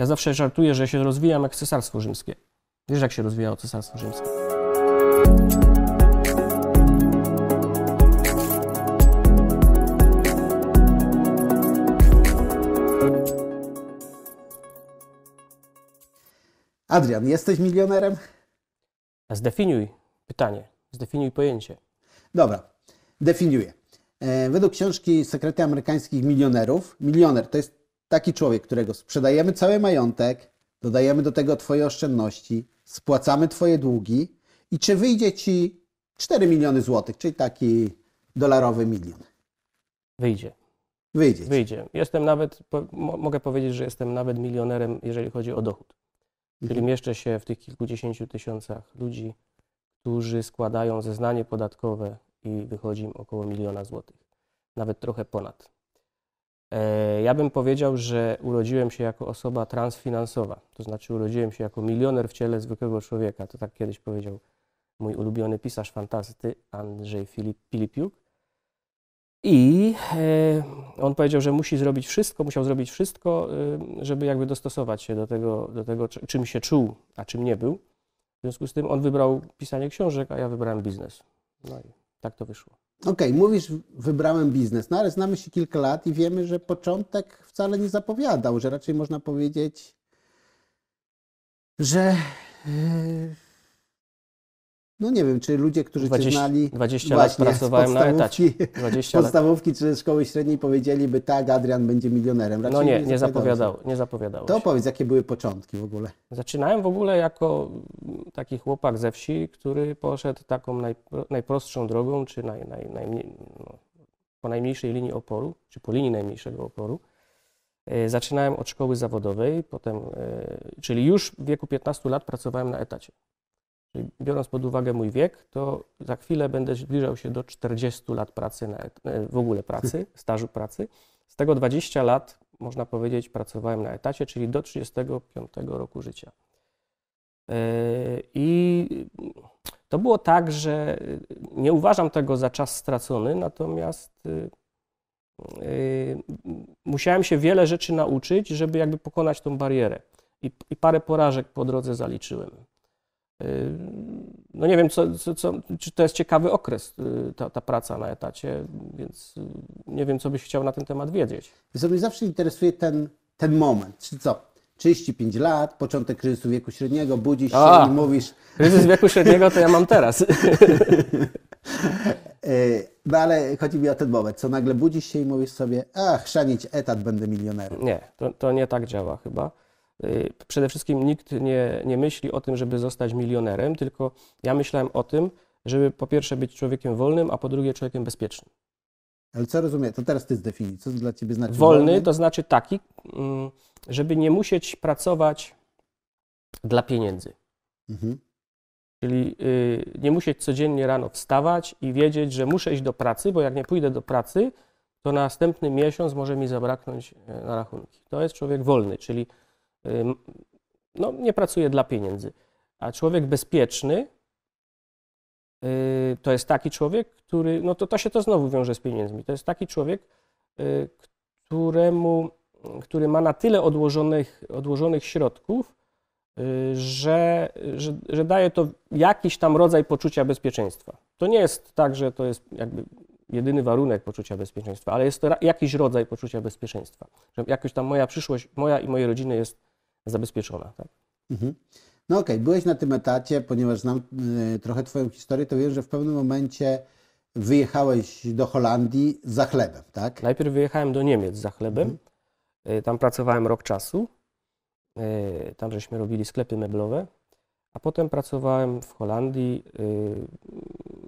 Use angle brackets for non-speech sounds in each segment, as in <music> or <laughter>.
Ja zawsze żartuję, że się rozwijam jak cesarstwo rzymskie. Wiesz, jak się rozwijało cesarstwo rzymskie? Adrian, jesteś milionerem? Zdefiniuj pytanie, zdefiniuj pojęcie. Dobra, definiuję. E, według książki Sekrety amerykańskich milionerów, milioner to jest taki człowiek, którego sprzedajemy cały majątek, dodajemy do tego Twoje oszczędności, spłacamy Twoje długi i czy wyjdzie Ci 4 miliony złotych, czyli taki dolarowy milion? Wyjdzie. Wyjdzie. ci. Wyjdzie. Jestem nawet, po, mo, mogę powiedzieć, że jestem nawet milionerem, jeżeli chodzi o dochód. Czyli Mhm. mieszczę się w tych kilkudziesięciu tysiącach ludzi, którzy składają zeznanie podatkowe i wychodzi im około miliona złotych. Nawet trochę ponad. E, Ja bym powiedział, że urodziłem się jako osoba transfinansowa. To znaczy urodziłem się jako milioner w ciele zwykłego człowieka. To tak kiedyś powiedział mój ulubiony pisarz fantasty Andrzej Filip, Filipiuk. I e, on powiedział, że musi zrobić wszystko, musiał zrobić wszystko, e, żeby jakby dostosować się do tego, do tego, czy- czym się czuł, a czym nie był. W związku z tym on wybrał pisanie książek, a ja wybrałem biznes. No i tak to wyszło. Okej, mówisz, wybrałem biznes, no ale znamy się kilka lat i wiemy, że początek wcale nie zapowiadał, że raczej można powiedzieć, że yy, no nie wiem, czy ludzie, którzy cię 20 znali 20 lat właśnie pracowałem na etacie. podstawówki, 20 lat. podstawówki czy szkoły średniej powiedzieliby tak, Adrian będzie milionerem. Raczej No nie, nie zapowiadało zapowiadało, nie zapowiadało. To się. powiedz, jakie były początki w ogóle? Zaczynałem w ogóle jako taki chłopak ze wsi, który poszedł taką najpro, najprostszą drogą, czy naj, naj, najmniej, no, po najmniejszej linii oporu, czy po linii najmniejszego oporu. E, Zaczynałem od szkoły zawodowej, potem, e, czyli już w wieku 15 lat pracowałem na etacie. Biorąc pod uwagę mój wiek, to za chwilę będę zbliżał się do 40 lat pracy, na, e, w ogóle pracy, <laughs> stażu pracy. Z tego 20 lat, można powiedzieć, pracowałem na etacie, czyli do 35 roku życia. E, I to było tak, że nie uważam tego za czas stracony, natomiast musiałem się wiele rzeczy nauczyć, żeby jakby pokonać tą barierę. I, i parę porażek po drodze zaliczyłem. Y, No nie wiem, co, co, co, czy to jest ciekawy okres, y, ta, ta praca na etacie, więc y, nie wiem, co byś chciał na ten temat wiedzieć. Co, mnie zawsze interesuje ten, ten moment, czy co? 35 lat, początek kryzysu wieku średniego, budzisz się A. i mówisz, Kryzys wieku średniego to ja mam teraz. Yy, <laughs> No ale chodzi mi o ten moment, co nagle budzisz się i mówisz sobie, ach, chrzanić etat, będę milionerem. Nie, to, to nie tak działa chyba. Y, Przede wszystkim nikt nie, nie myśli o tym, żeby zostać milionerem, tylko ja myślałem o tym, żeby po pierwsze być człowiekiem wolnym, a po drugie człowiekiem bezpiecznym. Ale co rozumiem, to teraz ty zdefiniuj, co dla ciebie znaczy Wolny to znaczy taki, mm, żeby nie musieć pracować dla pieniędzy. Mhm. Czyli y, nie musieć codziennie rano wstawać i wiedzieć, że muszę iść do pracy, bo jak nie pójdę do pracy, to następny miesiąc może mi zabraknąć e, na rachunki. To jest człowiek wolny, czyli no, nie pracuje dla pieniędzy. A człowiek bezpieczny y, to jest taki człowiek, który, no to, to się to znowu wiąże z pieniędzmi. To jest taki człowiek, y, któremu, który ma na tyle odłożonych, odłożonych środków, y, że, że, że daje to jakiś tam rodzaj poczucia bezpieczeństwa. To nie jest tak, że to jest jakby jedyny warunek poczucia bezpieczeństwa, ale jest to jakiś rodzaj poczucia bezpieczeństwa. Że jakoś tam moja przyszłość, moja i mojej rodziny jest zabezpieczona. Tak? Mhm. No okej, byłeś na tym etacie, ponieważ znam y, trochę twoją historię, to wiem, że w pewnym momencie wyjechałeś do Holandii za chlebem, tak? Najpierw wyjechałem do Niemiec za chlebem. Y, Tam pracowałem rok czasu. Y, Tam żeśmy robili sklepy meblowe. A potem pracowałem w Holandii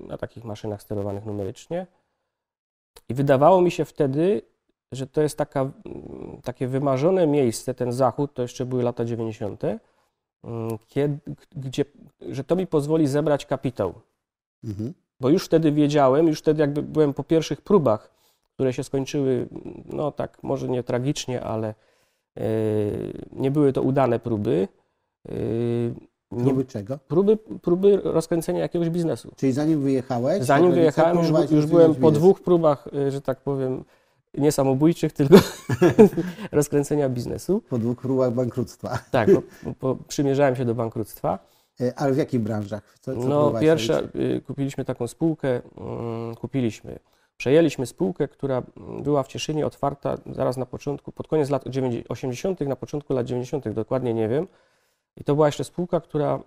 na takich maszynach sterowanych numerycznie. I wydawało mi się wtedy, że to jest taka, takie wymarzone miejsce, ten zachód, to jeszcze były lata 90., mm, kiedy, gdzie, że to mi pozwoli zebrać kapitał. Mhm. Bo już wtedy wiedziałem, już wtedy jakby byłem po pierwszych próbach, które się skończyły, no tak, może nie tragicznie, ale e, nie były to udane próby. Nie, Próby czego? próby, próby rozkręcenia jakiegoś biznesu. Czyli zanim wyjechałeś, Zanim wyjechałem, już, już byłem po biznes. dwóch próbach, e, że tak powiem, nie samobójczych, tylko <laughs> rozkręcenia biznesu. Po dwóch próbach bankructwa. Tak, bo, bo przymierzałem się do bankructwa. E, ale w jakich branżach? Co, co no, pierwsza, y, kupiliśmy taką spółkę, y, kupiliśmy, przejęliśmy spółkę, która była w Cieszynie otwarta zaraz na początku, pod koniec lat 80., na początku lat 90., dokładnie nie wiem. I to była jeszcze spółka, która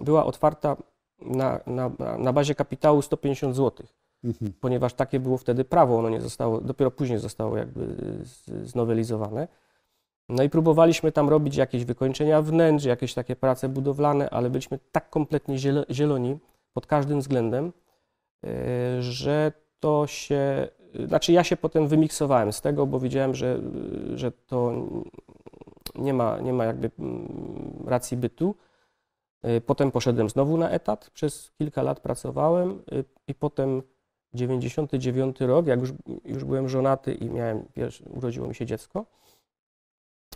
y, była otwarta na, na, na bazie kapitału 150 zł, mhm. ponieważ takie było wtedy prawo, ono nie zostało, dopiero później zostało jakby znowelizowane. No i próbowaliśmy tam robić jakieś wykończenia wnętrz, jakieś takie prace budowlane, ale byliśmy tak kompletnie zieloni pod każdym względem, e, że to się, znaczy ja się potem wymiksowałem z tego, bo widziałem, że, że to nie ma, nie ma jakby mm, racji bytu. E, potem poszedłem znowu na etat, przez kilka lat pracowałem e, i potem 99 rok, jak już, już byłem żonaty i miałem, pierwszy, urodziło mi się dziecko,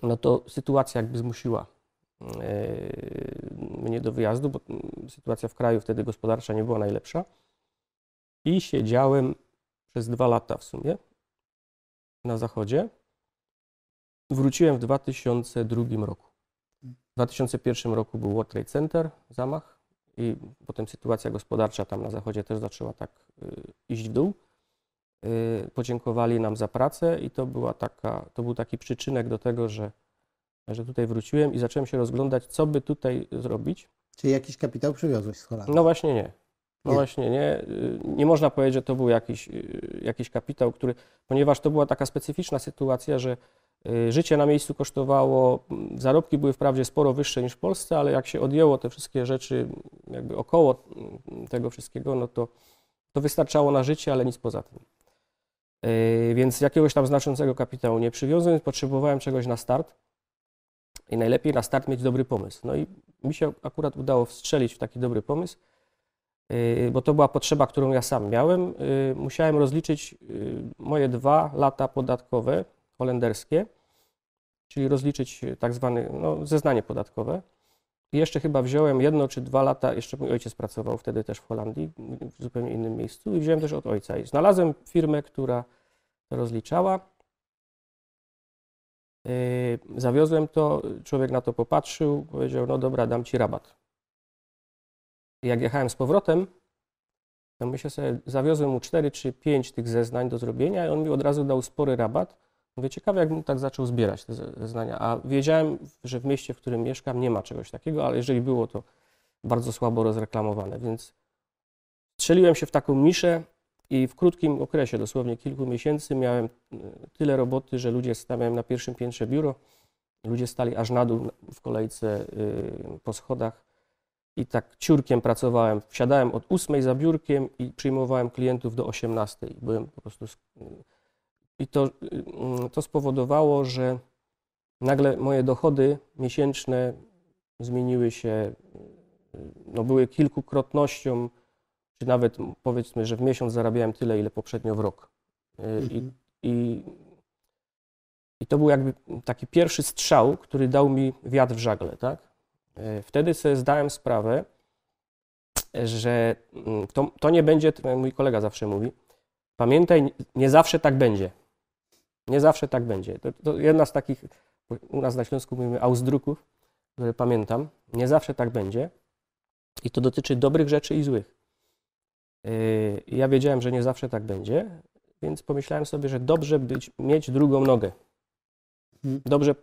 no to sytuacja jakby zmusiła e, mnie do wyjazdu, bo sytuacja w kraju wtedy gospodarcza nie była najlepsza. I siedziałem przez dwa lata w sumie na zachodzie. Wróciłem w 2002 roku. W 2001 roku był World Trade Center, zamach i potem sytuacja gospodarcza tam na zachodzie też zaczęła tak e, iść w dół. Y, podziękowali nam za pracę i to, była taka, to był taki przyczynek do tego, że, że tutaj wróciłem i zacząłem się rozglądać, co by tutaj zrobić. Czy jakiś kapitał przywiozłeś z Holandii? No właśnie nie. No nie. właśnie nie. Y, nie można powiedzieć, że to był jakiś, y, jakiś kapitał, który, ponieważ to była taka specyficzna sytuacja, że życie na miejscu kosztowało, zarobki były wprawdzie sporo wyższe niż w Polsce, ale jak się odjęło te wszystkie rzeczy jakby około tego wszystkiego, no to, to wystarczało na życie, ale nic poza tym. Yy, więc jakiegoś tam znaczącego kapitału nie przywiozłem, potrzebowałem czegoś na start i najlepiej na start mieć dobry pomysł. No i mi się akurat udało wstrzelić w taki dobry pomysł, yy, bo to była potrzeba, którą ja sam miałem. Musiałem rozliczyć moje dwa lata podatkowe holenderskie, czyli rozliczyć tak zwane no, zeznanie podatkowe. I jeszcze chyba wziąłem jedno czy dwa lata, jeszcze mój ojciec pracował wtedy też w Holandii, w zupełnie innym miejscu i wziąłem też od ojca. I znalazłem firmę, która to rozliczała. Yy, zawiozłem to, człowiek na to popatrzył, powiedział, no dobra, dam ci rabat. I jak jechałem z powrotem, to myślę sobie, zawiozłem mu 4 czy 5 tych zeznań do zrobienia i on mi od razu dał spory rabat. Mówię, ciekawe, jakbym tak zaczął zbierać te zeznania. A wiedziałem, że w mieście, w którym mieszkam, nie ma czegoś takiego, ale jeżeli było, to bardzo słabo rozreklamowane. Więc strzeliłem się w taką niszę i w krótkim okresie, dosłownie kilku miesięcy, miałem e, tyle roboty, że ludzie stawiałem na pierwszym piętrze biuro. Ludzie stali aż na dół w kolejce e, po schodach i tak ciurkiem pracowałem. Wsiadałem od 8 za biurkiem i przyjmowałem klientów do 18. Byłem po prostu i to, mm, to spowodowało, że nagle moje dochody miesięczne zmieniły się, no były kilkukrotnością, czy nawet powiedzmy, że w miesiąc zarabiałem tyle, ile poprzednio w rok. Mhm. I, i, I to był jakby taki pierwszy strzał, który dał mi wiatr w żagle, tak? Wtedy sobie zdałem sprawę, że mm, to, to nie będzie, mój kolega zawsze mówi, pamiętaj, nie zawsze tak będzie. Nie zawsze tak będzie. To, to jedna z takich, u nas na Śląsku mówimy ausdruków, które pamiętam. Nie zawsze tak będzie. I to dotyczy dobrych rzeczy i złych. Yy, ja wiedziałem, że nie zawsze tak będzie, więc pomyślałem sobie, że dobrze być, mieć drugą nogę. Hmm. Dobrze.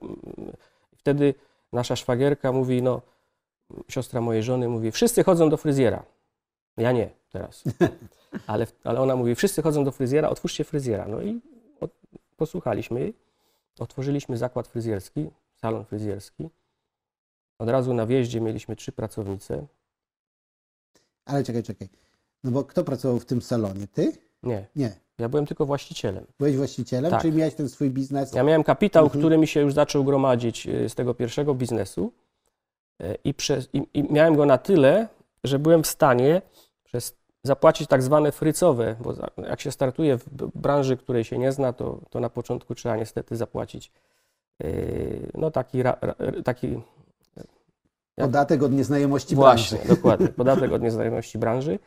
Wtedy nasza szwagierka mówi, no, siostra mojej żony mówi, wszyscy chodzą do fryzjera. Ja nie teraz. <laughs> Ale, ale ona mówi, wszyscy chodzą do fryzjera, otwórzcie fryzjera. No i posłuchaliśmy jej, otworzyliśmy zakład fryzjerski, salon fryzjerski. Od razu na wjeździe mieliśmy trzy pracownice. Ale czekaj, czekaj. No bo kto pracował w tym salonie? Ty? Nie. Nie. Ja byłem tylko właścicielem. Byłeś właścicielem, tak. czyli miałeś ten swój biznes? Ja miałem kapitał, mhm. który mi się już zaczął gromadzić y, z tego pierwszego biznesu y, i, przez, i, i miałem go na tyle, że byłem w stanie przez zapłacić tak zwane frycowe, bo jak się startuje w branży, której się nie zna, to, to na początku trzeba niestety zapłacić yy, no taki, taki Podatek od nieznajomości Właśnie, branży. dokładnie. Podatek od nieznajomości branży.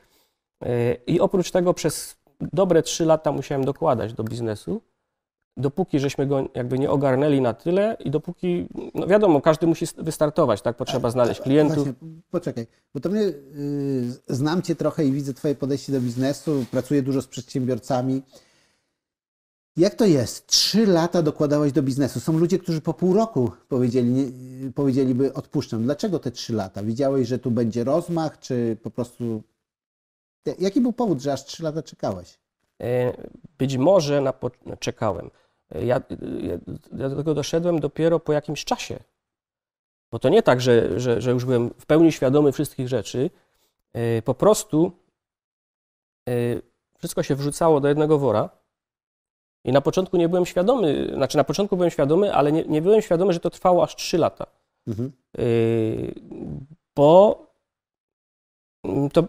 Yy, I oprócz tego przez dobre trzy lata musiałem dokładać do biznesu, dopóki żeśmy go jakby nie ogarnęli na tyle i dopóki, no wiadomo, każdy musi wystartować, tak? Potrzeba znaleźć klientów. Właśnie, poczekaj, bo to mnie, y, znam Cię trochę i widzę Twoje podejście do biznesu, pracuję dużo z przedsiębiorcami. Jak to jest? Trzy lata dokładałeś do biznesu. Są ludzie, którzy po pół roku powiedzieli, nie, powiedzieliby odpuszczam. Dlaczego te trzy lata? Widziałeś, że tu będzie rozmach, czy po prostu... Jaki był powód, że aż trzy lata czekałeś? E, być może na po... czekałem. Ja, ja, ja do tego doszedłem dopiero po jakimś czasie. Bo to nie tak, że, że, że już byłem w pełni świadomy wszystkich rzeczy. E, po prostu e, wszystko się wrzucało do jednego wora. I na początku nie byłem świadomy, znaczy na początku byłem świadomy, ale nie, nie byłem świadomy, że to trwało aż 3 lata. Mhm. Yy, bo to,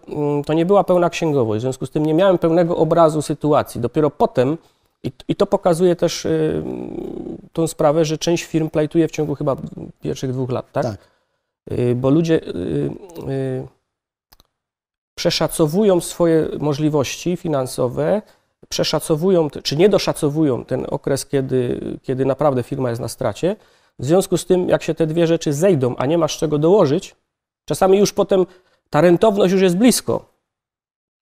to nie była pełna księgowość, w związku z tym nie miałem pełnego obrazu sytuacji. Dopiero potem, i, i to pokazuje też yy, tą sprawę, że część firm plajtuje w ciągu chyba pierwszych dwóch lat, tak? tak. Yy, bo ludzie przeszacowują swoje możliwości finansowe, przeszacowują, czy nie doszacowują ten okres, kiedy, kiedy naprawdę firma jest na stracie. W związku z tym, jak się te dwie rzeczy zejdą, a nie masz czego dołożyć, czasami już potem ta rentowność już jest blisko,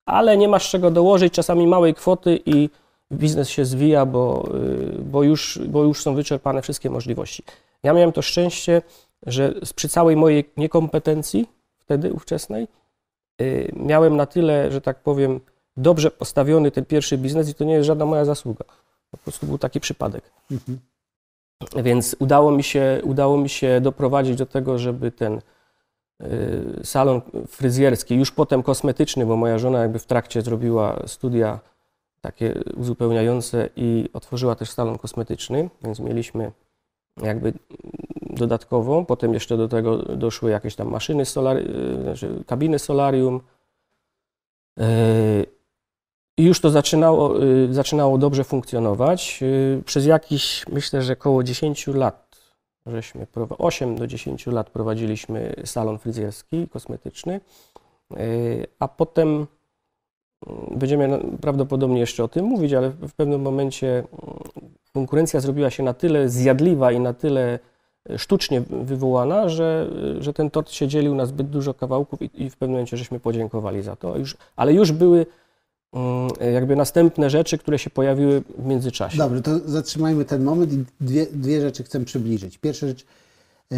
ale nie masz czego dołożyć, czasami małej kwoty i biznes się zwija, bo, y, bo, już, bo już są wyczerpane wszystkie możliwości. Ja miałem to szczęście, że przy całej mojej niekompetencji wtedy ówczesnej y, miałem na tyle, że tak powiem, dobrze postawiony ten pierwszy biznes i to nie jest żadna moja zasługa. Po prostu był taki przypadek. Mhm. Więc udało mi, się, udało mi się doprowadzić do tego, żeby ten y, salon fryzjerski, już potem kosmetyczny, bo moja żona jakby w trakcie zrobiła studia takie uzupełniające i otworzyła też salon kosmetyczny, więc mieliśmy jakby dodatkową. Potem jeszcze do tego doszły jakieś tam maszyny, solari, y, znaczy kabiny solarium. Y, i już to zaczynało, y, zaczynało dobrze funkcjonować. Przez jakiś, myślę, że około 10 lat, żeśmy, 8 do 10 lat prowadziliśmy salon fryzjerski, kosmetyczny, a potem będziemy prawdopodobnie jeszcze o tym mówić, ale w pewnym momencie konkurencja zrobiła się na tyle zjadliwa i na tyle sztucznie wywołana, że, że ten tort się dzielił na zbyt dużo kawałków i, i w pewnym momencie żeśmy podziękowali za to. Już, ale już były Mm, jakby następne rzeczy, które się pojawiły w międzyczasie. Dobrze, to zatrzymajmy ten moment i dwie, dwie rzeczy chcę przybliżyć. Pierwsza rzecz, e,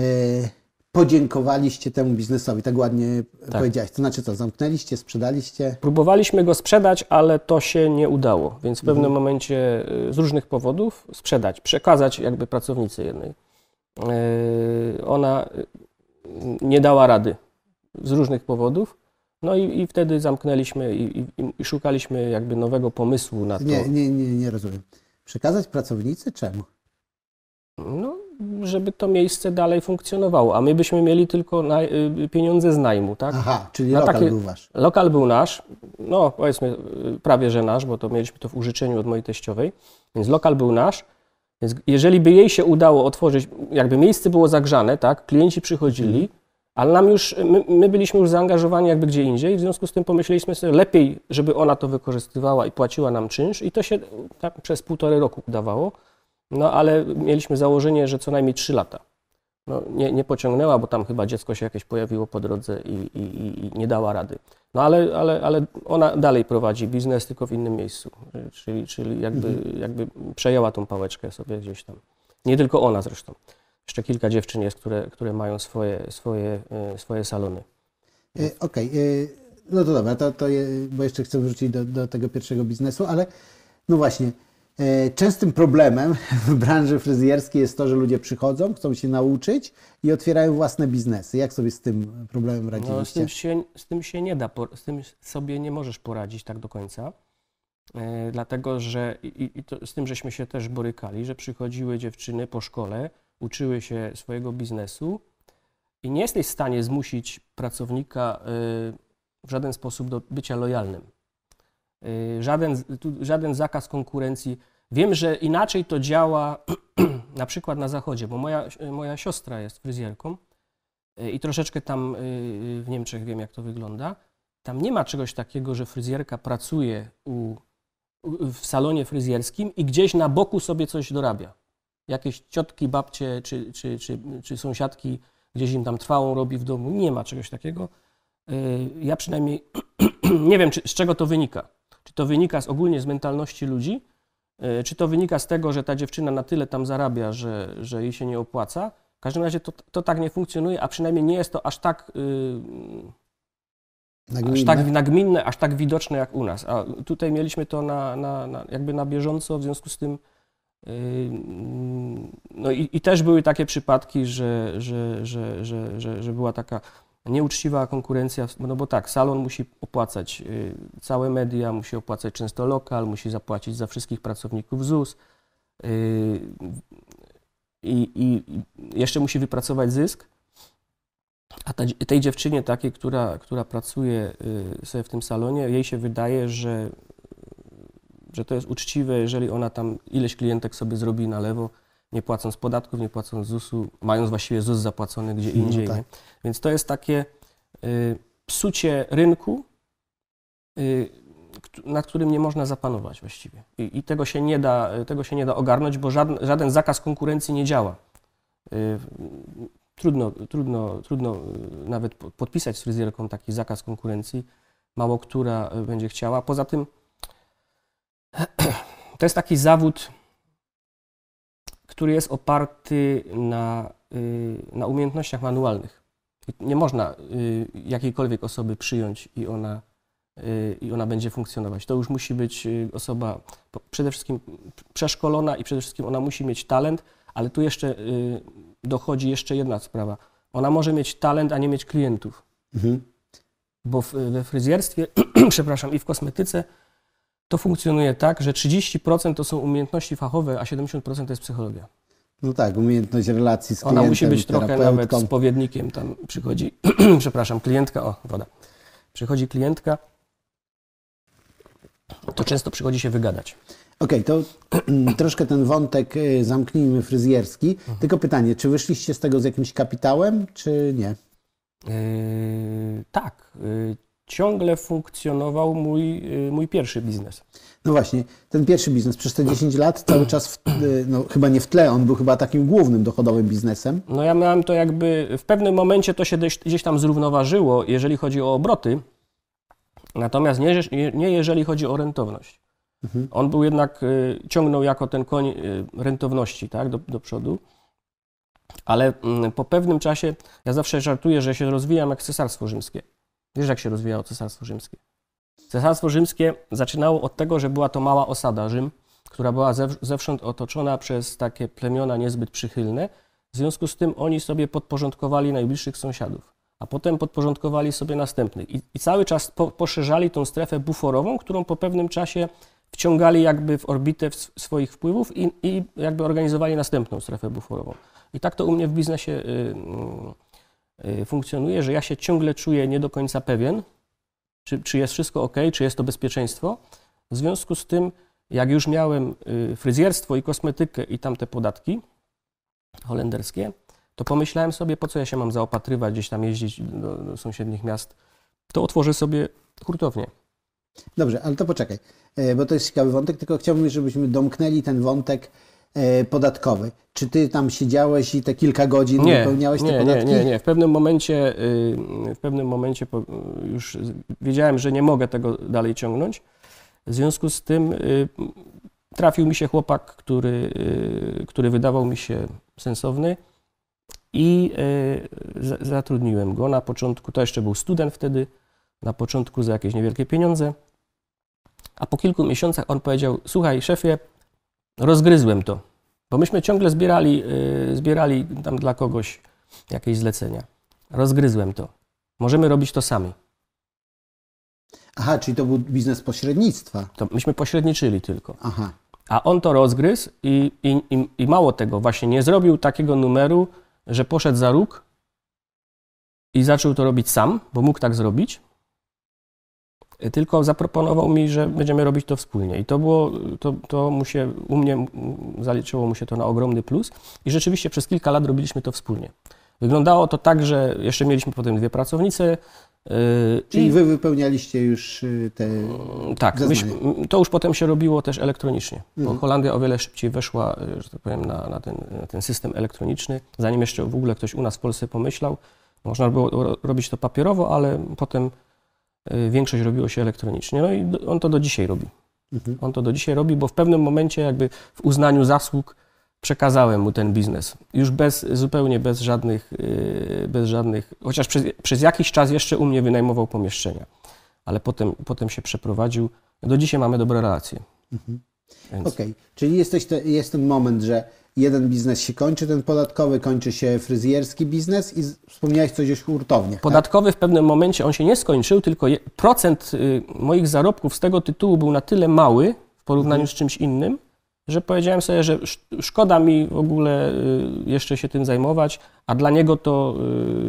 podziękowaliście temu biznesowi, tak ładnie tak. powiedziałeś. To znaczy co, zamknęliście, sprzedaliście? Próbowaliśmy go sprzedać, ale to się nie udało, więc w pewnym mhm. momencie e, z różnych powodów sprzedać, przekazać jakby pracownicy jednej. E, ona nie dała rady z różnych powodów. No i, i wtedy zamknęliśmy i, i, i, szukaliśmy jakby nowego pomysłu na to. Nie, nie, nie, nie rozumiem. Przekazać pracownicy czemu? No, żeby to miejsce dalej funkcjonowało, a my byśmy mieli tylko na, y, pieniądze z najmu, tak? Aha, czyli na lokal takie, był wasz. Lokal był nasz, no powiedzmy y, prawie, że nasz, bo to mieliśmy to w użyczeniu od mojej teściowej, więc lokal był nasz, więc jeżeli by jej się udało otworzyć, jakby miejsce było zagrzane, tak, klienci przychodzili, mhm ale nam już, my, my, byliśmy już zaangażowani jakby gdzie indziej, w związku z tym pomyśleliśmy sobie, lepiej, żeby ona to wykorzystywała i płaciła nam czynsz i to się tak przez półtorej roku udawało, no ale mieliśmy założenie, że co najmniej trzy lata. No, nie, nie pociągnęła, bo tam chyba dziecko się jakieś pojawiło po drodze i, i, i nie dała rady. No ale, ale, ale ona dalej prowadzi biznes, tylko w innym miejscu, czyli, czyli jakby, mhm. jakby przejęła tą pałeczkę sobie gdzieś tam. Nie tylko ona zresztą. Jeszcze kilka dziewczyn jest, które, które mają swoje, swoje, e, swoje salony. E, okej, okay. no to dobra, to, to je, bo jeszcze chcę wrócić do, do tego pierwszego biznesu, ale no właśnie, e, częstym problemem <laughs> w branży fryzjerskiej jest to, że ludzie przychodzą, chcą się nauczyć i otwierają własne biznesy. Jak sobie z tym problemem radziliście? No, z, tym się, z tym się nie da, z tym sobie nie możesz poradzić tak do końca. dlatego, że i, i to, z tym żeśmy się też borykali, że przychodziły dziewczyny po szkole, uczyły się swojego biznesu i nie jesteś w stanie zmusić pracownika y, w żaden sposób do bycia lojalnym. Y, żaden, żaden zakaz konkurencji. Wiem, że inaczej to działa <clears throat> na przykład na zachodzie, bo moja, moja siostra jest fryzjerką y, i troszeczkę tam w Niemczech wiem, jak to wygląda. Tam nie ma czegoś takiego, że fryzjerka pracuje u, w salonie fryzjerskim i gdzieś na boku sobie coś dorabia. Jakieś ciotki, babcie czy, czy, czy, czy sąsiadki gdzieś im tam trwałą robi w domu. Nie ma czegoś takiego. Y, ja przynajmniej <clears throat> nie wiem, czy, z czego to wynika. Czy to wynika z, ogólnie z mentalności ludzi, y, czy to wynika z tego, że ta dziewczyna na tyle tam zarabia, że, że jej się nie opłaca. W każdym razie to, to tak nie funkcjonuje, a przynajmniej nie jest to aż tak, yy, aż tak nagminne, aż tak widoczne jak u nas. A tutaj mieliśmy to na, na, na jakby na bieżąco, w związku z tym yy, no i, i, też były takie przypadki, że, że, że, że, że, że była taka nieuczciwa konkurencja, no bo tak, salon musi opłacać y, całe media, musi opłacać często lokal, musi zapłacić za wszystkich pracowników ZUS y, i, jeszcze musi wypracować zysk. A ta, tej dziewczynie takiej, która, która pracuje y, sobie w tym salonie, jej się wydaje, że, że to jest uczciwe, jeżeli ona tam ileś klientek sobie zrobi na lewo, nie płacąc podatków, nie płacąc ZUS-u, mając właściwie ZUS zapłacony gdzie no indziej. No tak. Więc to jest takie y, psucie rynku, y, nad którym nie można zapanować właściwie. I, I, tego, się nie da, tego się nie da ogarnąć, bo żaden, żaden zakaz konkurencji nie działa. Y, trudno, trudno, trudno y, nawet podpisać z fryzjerką taki zakaz konkurencji. Mało która będzie chciała. Poza tym <clears throat> to jest taki zawód, który jest oparty na, na umiejętnościach manualnych. Nie można jakiejkolwiek osoby przyjąć i ona Y, i ona będzie funkcjonować. To już musi być y, osoba przede wszystkim przeszkolona i przede wszystkim ona musi mieć talent, ale tu jeszcze y, dochodzi jeszcze jedna sprawa. Ona może mieć talent, a nie mieć klientów. Mhm. Bo w, we fryzjerstwie, <clears throat> przepraszam, i w kosmetyce to funkcjonuje tak, że 30% to są umiejętności fachowe, a 70% to jest psychologia. No tak, umiejętność relacji z klientem, Ona musi być trochę nawet spowiednikiem. Tam przychodzi, <clears throat> przepraszam, klientka, o, woda. Przychodzi klientka, to często przychodzi się wygadać. Okej, okay, to <clears throat> troszkę ten wątek y, zamknijmy fryzjerski. Mhm. Tylko pytanie, czy wyszliście z tego z jakimś kapitałem, czy nie? Yy, tak. Yy, ciągle funkcjonował mój, yy, mój pierwszy biznes. No właśnie, ten pierwszy biznes przez te 10 lat cały <clears throat> czas, w, y, no chyba nie w tle, on był chyba takim głównym dochodowym biznesem. No ja miałem to jakby, w pewnym momencie to się gdzieś, gdzieś tam zrównoważyło, jeżeli chodzi o obroty, Natomiast nie, nie jeżeli chodzi o rentowność. Mhm. On był jednak, y, ciągnął jako ten koń y, rentowności tak, do, do przodu. Ale mm, po pewnym czasie, ja zawsze żartuję, że się rozwijam jak cesarstwo rzymskie. Wiesz, jak się rozwijało cesarstwo rzymskie? Cesarstwo rzymskie zaczynało od tego, że była to mała osada Rzym, która była zewsząd otoczona przez takie plemiona niezbyt przychylne. W związku z tym oni sobie podporządkowali najbliższych sąsiadów a potem podporządkowali sobie następnych. I, i cały czas po, poszerzali tą strefę buforową, którą po pewnym czasie wciągali jakby w orbitę w swoich wpływów i, i, jakby organizowali następną strefę buforową. I tak to u mnie w biznesie y, y, y, funkcjonuje, że ja się ciągle czuję nie do końca pewien, czy, czy jest wszystko ok, czy jest to bezpieczeństwo. W związku z tym, jak już miałem y, fryzjerstwo i kosmetykę i tamte podatki holenderskie, to pomyślałem sobie, po co ja się mam zaopatrywać, gdzieś tam jeździć do, do sąsiednich miast, to otworzę sobie hurtownię. Dobrze, ale to poczekaj, e, bo to jest ciekawy wątek, tylko chciałbym, żebyśmy domknęli ten wątek e, podatkowy. Czy ty tam siedziałeś i te kilka godzin nie, wypełniałeś nie, te podatki? Nie, nie, nie. W pewnym momencie, y, w pewnym momencie już wiedziałem, że nie mogę tego dalej ciągnąć. W związku z tym y, trafił mi się chłopak, który, y, który wydawał mi się sensowny i zatrudniłem go. Na początku, to jeszcze był student wtedy, na początku za jakieś niewielkie pieniądze. A po kilku miesiącach on powiedział: Słuchaj, szefie, rozgryzłem to. Bo myśmy ciągle zbierali, y, zbierali tam dla kogoś jakieś zlecenia. Rozgryzłem to. Możemy robić to sami. Aha, czyli to był biznes pośrednictwa. To myśmy pośredniczyli tylko. Aha. A on to rozgryzł i, i, i mało tego, właśnie nie zrobił takiego numeru, że poszedł za róg i zaczął to robić sam, bo mógł tak zrobić, tylko zaproponował mi, że będziemy robić to wspólnie. I to było, to, to mu się, u mnie zaliczyło mu się to na ogromny plus. I rzeczywiście przez kilka lat robiliśmy to wspólnie. Wyglądało to tak, że jeszcze mieliśmy potem dwie pracownice, Yy, Czyli i- wy wypełnialiście już y, te... Tak, Zeznanie. myśmy, to już potem się robiło też elektronicznie, bo Mhm. Holandia o wiele szybciej weszła, y, że tak powiem, na, na, ten, na ten system elektroniczny, zanim jeszcze w ogóle ktoś u nas w Polsce pomyślał. Można było ro- robić to papierowo, ale potem y, większość robiło się elektronicznie. No i on to do dzisiaj robi. Mhm. On to do dzisiaj robi, bo w pewnym momencie jakby w uznaniu zasług przekazałem mu ten biznes. Już bez, zupełnie bez żadnych, yy, bez żadnych, chociaż przez, przez jakiś czas jeszcze u mnie wynajmował pomieszczenia, ale potem, potem się przeprowadził. Do dzisiaj mamy dobre relacje. Mhm. Więc Okej, czyli jesteś te, jest ten moment, że jeden biznes się kończy, ten podatkowy, kończy się fryzjerski biznes i wspomniałeś coś o hurtowniach, tak? Podatkowy w pewnym momencie on się nie skończył, tylko je, procent y, moich zarobków z tego tytułu był na tyle mały w porównaniu z czymś innym, że powiedziałem sobie, że sz- szkoda mi w ogóle y, jeszcze się tym zajmować, a dla niego to,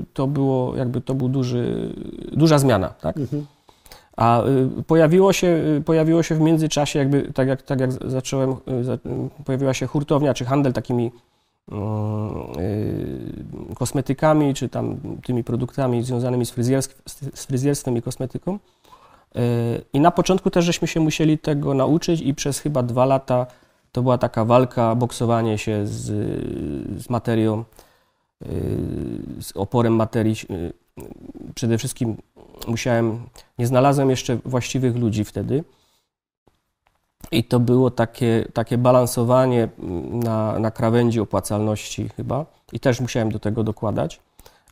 y, to było jakby to był duży, duża zmiana, tak? Mhm. A y, pojawiło się, y, pojawiło się w międzyczasie, jakby tak jak, tak jak zacząłem, y, pojawiła się hurtownia czy handel takimi mm, y, kosmetykami, czy tam tymi produktami związanymi z, z fryzjerstwem i kosmetyką. Y, I na początku też żeśmy się musieli tego nauczyć i przez chyba dwa lata to była taka walka, boksowanie się z, z materią, y, z oporem materii. Przede wszystkim musiałem, nie znalazłem jeszcze właściwych ludzi wtedy. I to było takie, takie balansowanie mm, na, na krawędzi opłacalności chyba. I też musiałem do tego dokładać.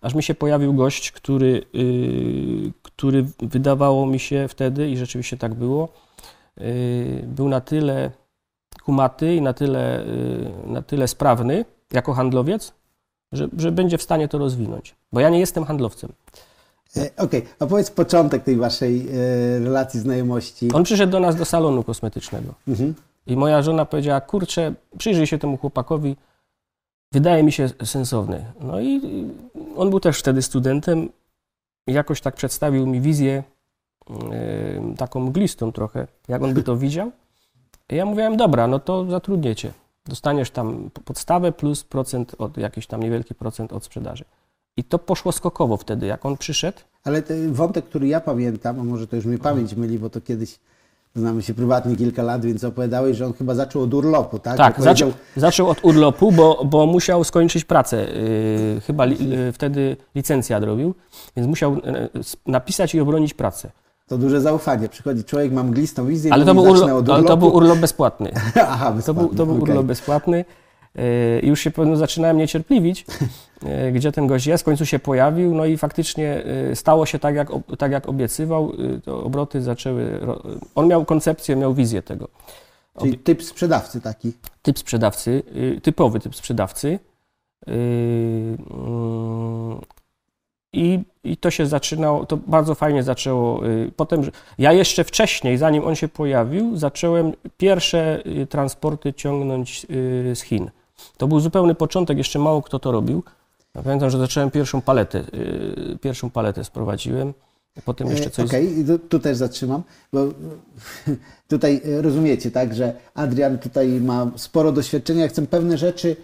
Aż mi się pojawił gość, który, yy, który wydawało mi się wtedy, i rzeczywiście tak było, yy, był na tyle kumaty i na tyle, yy, na tyle sprawny jako handlowiec, że, że będzie w stanie to rozwinąć. Bo ja nie jestem handlowcem. E, Okej, a powiedz początek tej waszej e, relacji, znajomości. On przyszedł do nas do salonu kosmetycznego. Mhm. I moja żona powiedziała, kurczę, przyjrzyj się temu chłopakowi, wydaje mi się sensowny. No i on był też wtedy studentem. Jakoś tak przedstawił mi wizję yy, taką mglistą trochę, jak on by to widział. I ja mówiłem, dobra, no to zatrudnię cię. Dostaniesz tam podstawę plus procent od, jakiś tam niewielki procent od sprzedaży. I to poszło skokowo wtedy, jak on przyszedł. Ale ten wątek, który ja pamiętam, a może to już mnie pamięć myli, bo to kiedyś znamy się prywatnie kilka lat, więc opowiadałeś, że on chyba zaczął od urlopu, tak? Tak, zaczął, zaczął od urlopu, bo, bo musiał skończyć pracę. Yy, chyba li, yy, wtedy licencjat robił, więc musiał yy, napisać i obronić pracę. To duże zaufanie. Przychodzi człowiek, ma mglistą wizję, Ale to, był urlop, od ale to był urlop bezpłatny. <laughs> Aha, To był, bezpłatny, to był okej. urlop bezpłatny. I już się pewno zaczynałem niecierpliwić, yy, <laughs> gdzie ten gość jest. W końcu się pojawił, no i faktycznie yy, stało się tak, jak, tak jak obiecywał. To obroty zaczęły. On miał koncepcję, miał wizję tego. Czyli typ sprzedawcy taki. typ sprzedawcy, y, typowy typ sprzedawcy. Y, mm, I, I to się zaczynało, to bardzo fajnie zaczęło. y, Potem, ja jeszcze wcześniej, zanim on się pojawił, zacząłem pierwsze y, transporty ciągnąć y, z Chin. To był zupełny początek, jeszcze mało kto to robił. Ja Pamiętam, że zacząłem pierwszą paletę, y, pierwszą paletę sprowadziłem. Potem jeszcze E, coś. Okej, i tu, tu też zatrzymam, bo <laughs> tutaj e, rozumiecie, tak, że Adrian tutaj ma sporo doświadczenia. Ja chcę pewne rzeczy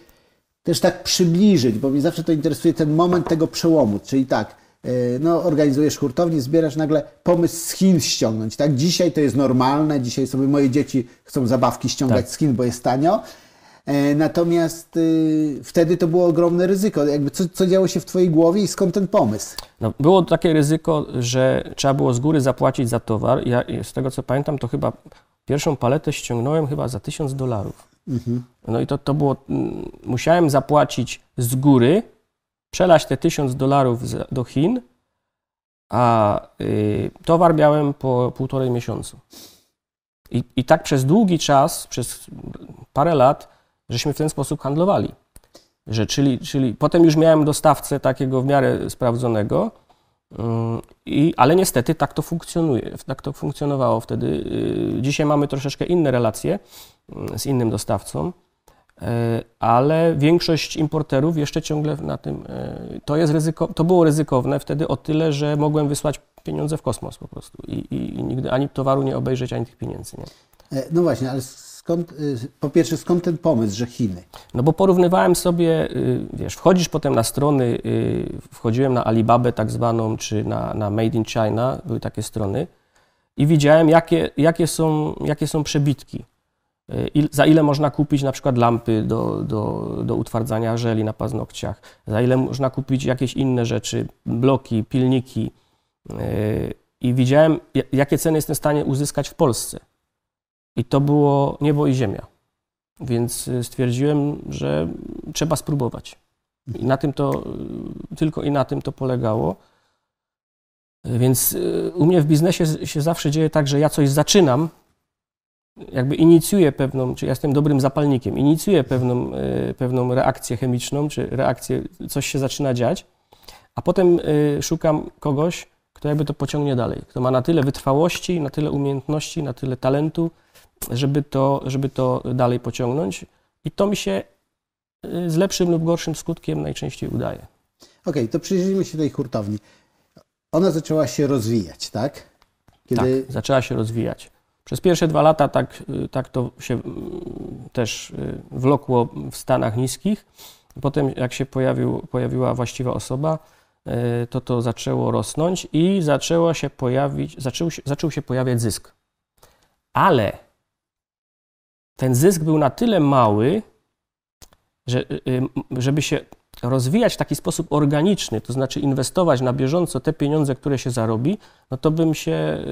też tak przybliżyć, bo mnie zawsze to interesuje ten moment tego przełomu, czyli tak, e, no organizujesz hurtownię, zbierasz nagle pomysł z Chin ściągnąć, tak? Dzisiaj to jest normalne, dzisiaj sobie moje dzieci chcą zabawki ściągać Tak. z Chin, bo jest tanio. E, Natomiast y, wtedy to było ogromne ryzyko. Jakby co, co działo się w Twojej głowie i skąd ten pomysł? No, było takie ryzyko, że trzeba było z góry zapłacić za towar. Ja z tego co pamiętam, to chyba pierwszą paletę ściągnąłem chyba za 1000 dolarów. No i to, to było, mm, musiałem zapłacić z góry, przelać te 1000 dolarów do Chin, a y, towar miałem po półtorej miesiącu. I, I tak przez długi czas, przez parę lat, żeśmy w ten sposób handlowali. Że, czyli, czyli potem już miałem dostawcę takiego w miarę sprawdzonego, ym, i, ale niestety tak to funkcjonuje, tak to funkcjonowało wtedy. Yy, Dzisiaj mamy troszeczkę inne relacje yy, z innym dostawcą, yy, ale większość importerów jeszcze ciągle na tym, yy, to jest ryzyko, to było ryzykowne wtedy o tyle, że mogłem wysłać pieniądze w kosmos po prostu i, i, i nigdy ani towaru nie obejrzeć, ani tych pieniędzy. Nie? E, No właśnie, ale skąd, y, po pierwsze, skąd ten pomysł, że Chiny? No bo porównywałem sobie, y, wiesz, wchodzisz potem na strony, y, wchodziłem na Alibabę tak zwaną, czy na, na Made in China, były takie strony i widziałem, jakie, jakie, są, jakie są przebitki. Za ile można kupić na przykład lampy do, do, do utwardzania żeli na paznokciach, za ile można kupić jakieś inne rzeczy, bloki, pilniki. I widziałem, jakie ceny jestem w stanie uzyskać w Polsce. I to było niebo i ziemia. Więc y, stwierdziłem, że trzeba spróbować. I na tym to, y, tylko i na tym to polegało. Więc y, u mnie w biznesie się zawsze dzieje tak, że ja coś zaczynam, jakby inicjuję pewną, czy ja jestem dobrym zapalnikiem, inicjuję pewną, pewną reakcję chemiczną, czy reakcję, coś się zaczyna dziać, a potem szukam kogoś, kto jakby to pociągnie dalej, kto ma na tyle wytrwałości, na tyle umiejętności, na tyle talentu, żeby to, żeby to dalej pociągnąć. I to mi się y, z lepszym lub gorszym skutkiem najczęściej udaje. Okej, okay, to przyjrzyjmy się tej hurtowni. Ona zaczęła się rozwijać, tak? Kiedy... Tak, zaczęła się rozwijać. Przez pierwsze dwa lata tak, y, tak to się mm, też y, wlokło w stanach niskich. Potem, jak się pojawił, pojawiła właściwa osoba, to to zaczęło rosnąć i zaczęło się pojawić, zaczął się, zaczął się pojawiać zysk. Ale ten zysk był na tyle mały, że, y, y, żeby się rozwijać w taki sposób organiczny, to znaczy inwestować na bieżąco te pieniądze, które się zarobi, no to bym się,